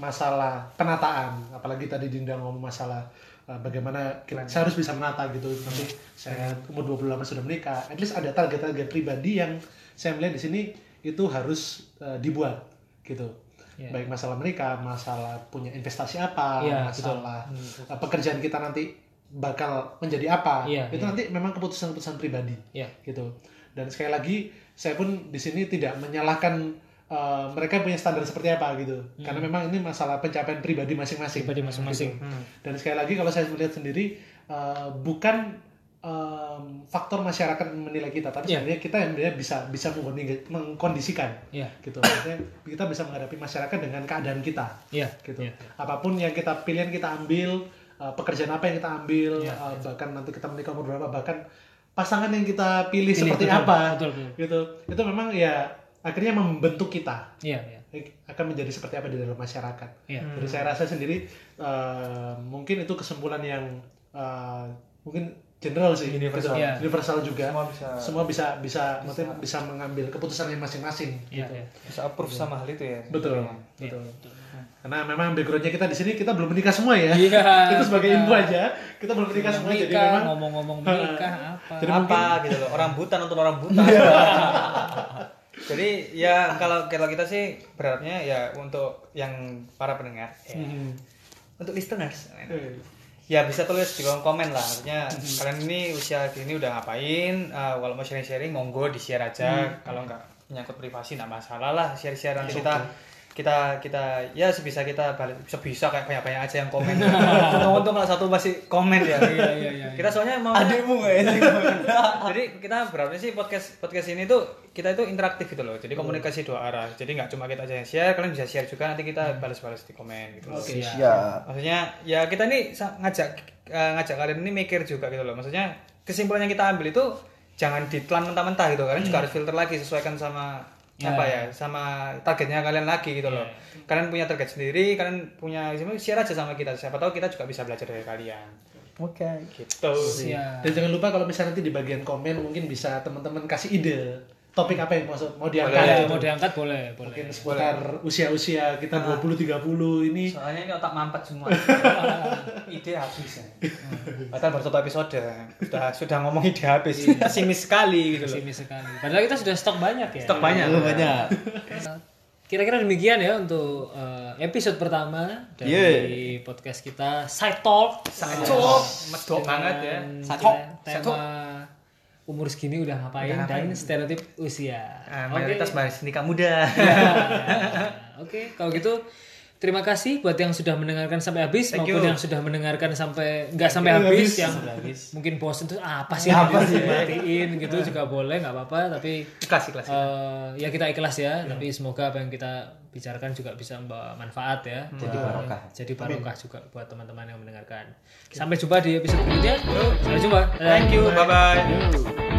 Speaker 4: masalah penataan, apalagi tadi Dinda ngomong masalah eh, bagaimana kita, saya harus bisa menata gitu. Nanti saya umur 28 sudah menikah, at least ada target-target pribadi yang saya melihat di sini itu harus eh, dibuat gitu.
Speaker 2: Iya.
Speaker 4: Baik masalah menikah, masalah punya investasi apa,
Speaker 2: Iya, betul.
Speaker 4: masalah eh, pekerjaan kita nanti bakal menjadi apa.
Speaker 2: Iya,
Speaker 4: itu nanti memang keputusan-keputusan pribadi
Speaker 2: Iya.
Speaker 4: gitu dan sekali lagi saya pun di sini tidak menyalahkan uh, mereka punya standar seperti apa gitu karena memang ini masalah pencapaian pribadi masing-masing
Speaker 2: Pribadi masing-masing.
Speaker 4: Gitu. dan sekali lagi kalau saya melihat sendiri uh, bukan um, faktor masyarakat menilai kita tapi
Speaker 2: Iya.
Speaker 4: sebenarnya kita yang bisa bisa mengkondi- mengkondisikan
Speaker 2: Iya.
Speaker 4: gitu Maksudnya kita bisa menghadapi masyarakat dengan keadaan kita
Speaker 2: Iya.
Speaker 4: gitu
Speaker 2: Iya.
Speaker 4: apa pun yang kita pilihan kita ambil uh, pekerjaan apa yang kita ambil, uh, bahkan nanti kita menikah umur berapa, bahkan pasangan yang kita pilih, seperti
Speaker 2: betul,
Speaker 4: apa,
Speaker 2: betul, betul.
Speaker 4: gitu. Itu memang ya akhirnya membentuk kita
Speaker 2: Iya, iya.
Speaker 4: akan menjadi seperti apa di dalam masyarakat.
Speaker 2: Iya.
Speaker 4: Jadi saya rasa sendiri uh, mungkin itu kesimpulan yang uh, mungkin general sih,
Speaker 3: Universal.
Speaker 2: Iya.
Speaker 4: universal juga.
Speaker 3: Semua bisa-
Speaker 4: semua bisa bisa maksudnya bisa mengambil keputusan yang masing-masing.
Speaker 2: Iya,
Speaker 4: gitu.
Speaker 2: iya.
Speaker 3: bisa approve sama hal itu ya
Speaker 4: Betul,
Speaker 2: Iya,
Speaker 4: betul. Karena memang backgroundnya kita di sini kita belum menikah semua ya.
Speaker 2: Iya,
Speaker 4: itu sebagai
Speaker 2: kita-
Speaker 4: info aja. Kita belum menikah semua jadi
Speaker 2: Menikah,
Speaker 4: memang
Speaker 2: ngomong-ngomong menikah apa?
Speaker 4: Jadi
Speaker 3: apa gitu loh orang buta nonton orang buta jadi ya kalau kalau kita sih berharapnya ya untuk yang para pendengar ya, untuk listeners.
Speaker 4: Eh,
Speaker 3: ya bisa tulis di kolom komen lah. Maksudnya kalian ini usia gini udah ngapain? Eh, kalau mau sharing sharing monggo di share aja kalau nggak menyangkut privasi nggak masalah lah share share nanti kita kita kita ya sebisa kita balik sebisa kayak banyak banyak aja yang komen untung-untung kalau satu masih komen ya
Speaker 2: Iya, iya, iya.
Speaker 3: kita soalnya mau
Speaker 1: Adikmu ya?
Speaker 3: jadi kita berharapnya sih podcast podcast ini tuh kita itu interaktif gitu loh jadi komunikasi dua arah jadi nggak cuma kita aja yang share kalian bisa share juga nanti kita balas-balas di komen gitu.
Speaker 4: Oke.
Speaker 1: Siap.
Speaker 3: maksudnya ya kita ini ngajak eh, ngajak kalian ini mikir juga gitu loh maksudnya kesimpulan yang kita ambil itu jangan ditelan mentah-mentah gitu kalian juga harus filter lagi sesuaikan sama apa ya. sama targetnya kalian lagi gitu loh. Kalian punya target sendiri kalian punya share aja sama kita. Siapa tahu kita juga bisa belajar dari kalian.
Speaker 1: Oke.
Speaker 3: gitu
Speaker 2: Iya.
Speaker 4: Dan jangan lupa kalau misalnya nanti di bagian komen mungkin bisa teman-teman kasih ide topik apa yang mau mau diangkat.
Speaker 2: Iya,
Speaker 4: gitu.
Speaker 2: mau diangkat boleh, boleh.
Speaker 4: Mungkin seputar usia-usia kita 20 30 ini.
Speaker 3: soalnya ini otak mampet semua ide habis ya padahal baru satu episode sudah sudah ngomong ide habis pesimis sekali gitu loh
Speaker 2: Pesimis sekali. Padahal kita sudah stok banyak ya.
Speaker 3: stok banyak
Speaker 1: Lu banyak.
Speaker 2: Kira-kira demikian ya untuk eh, episode pertama dari
Speaker 1: Yeah.
Speaker 2: podcast kita Side Talk.
Speaker 3: Cok, medok banget ya.
Speaker 1: Satu.
Speaker 2: kita Tema umur segini udah ngapain, dan stereotip usia. Oke.
Speaker 3: mayoritas bahas nikah muda
Speaker 2: Oke, kalau gitu terima kasih buat yang sudah mendengarkan sampai habis
Speaker 3: Thank
Speaker 2: maupun
Speaker 3: you.
Speaker 2: yang sudah mendengarkan sampai nggak sampai habis, yang mungkin bosen tuh apa sih apa sih? matiin gitu juga boleh nggak apa-apa tapi
Speaker 3: ikhlas ikhlas
Speaker 2: eh, ya kita ikhlas ya tapi semoga apa yang kita bicarakan juga bisa membawa manfaat ya. Jadi barokah. Jadi barokah juga buat teman-teman yang mendengarkan. Sampai jumpa di episode berikutnya. Sampai jumpa.
Speaker 3: Thank you. Bye bye
Speaker 1: Yuk.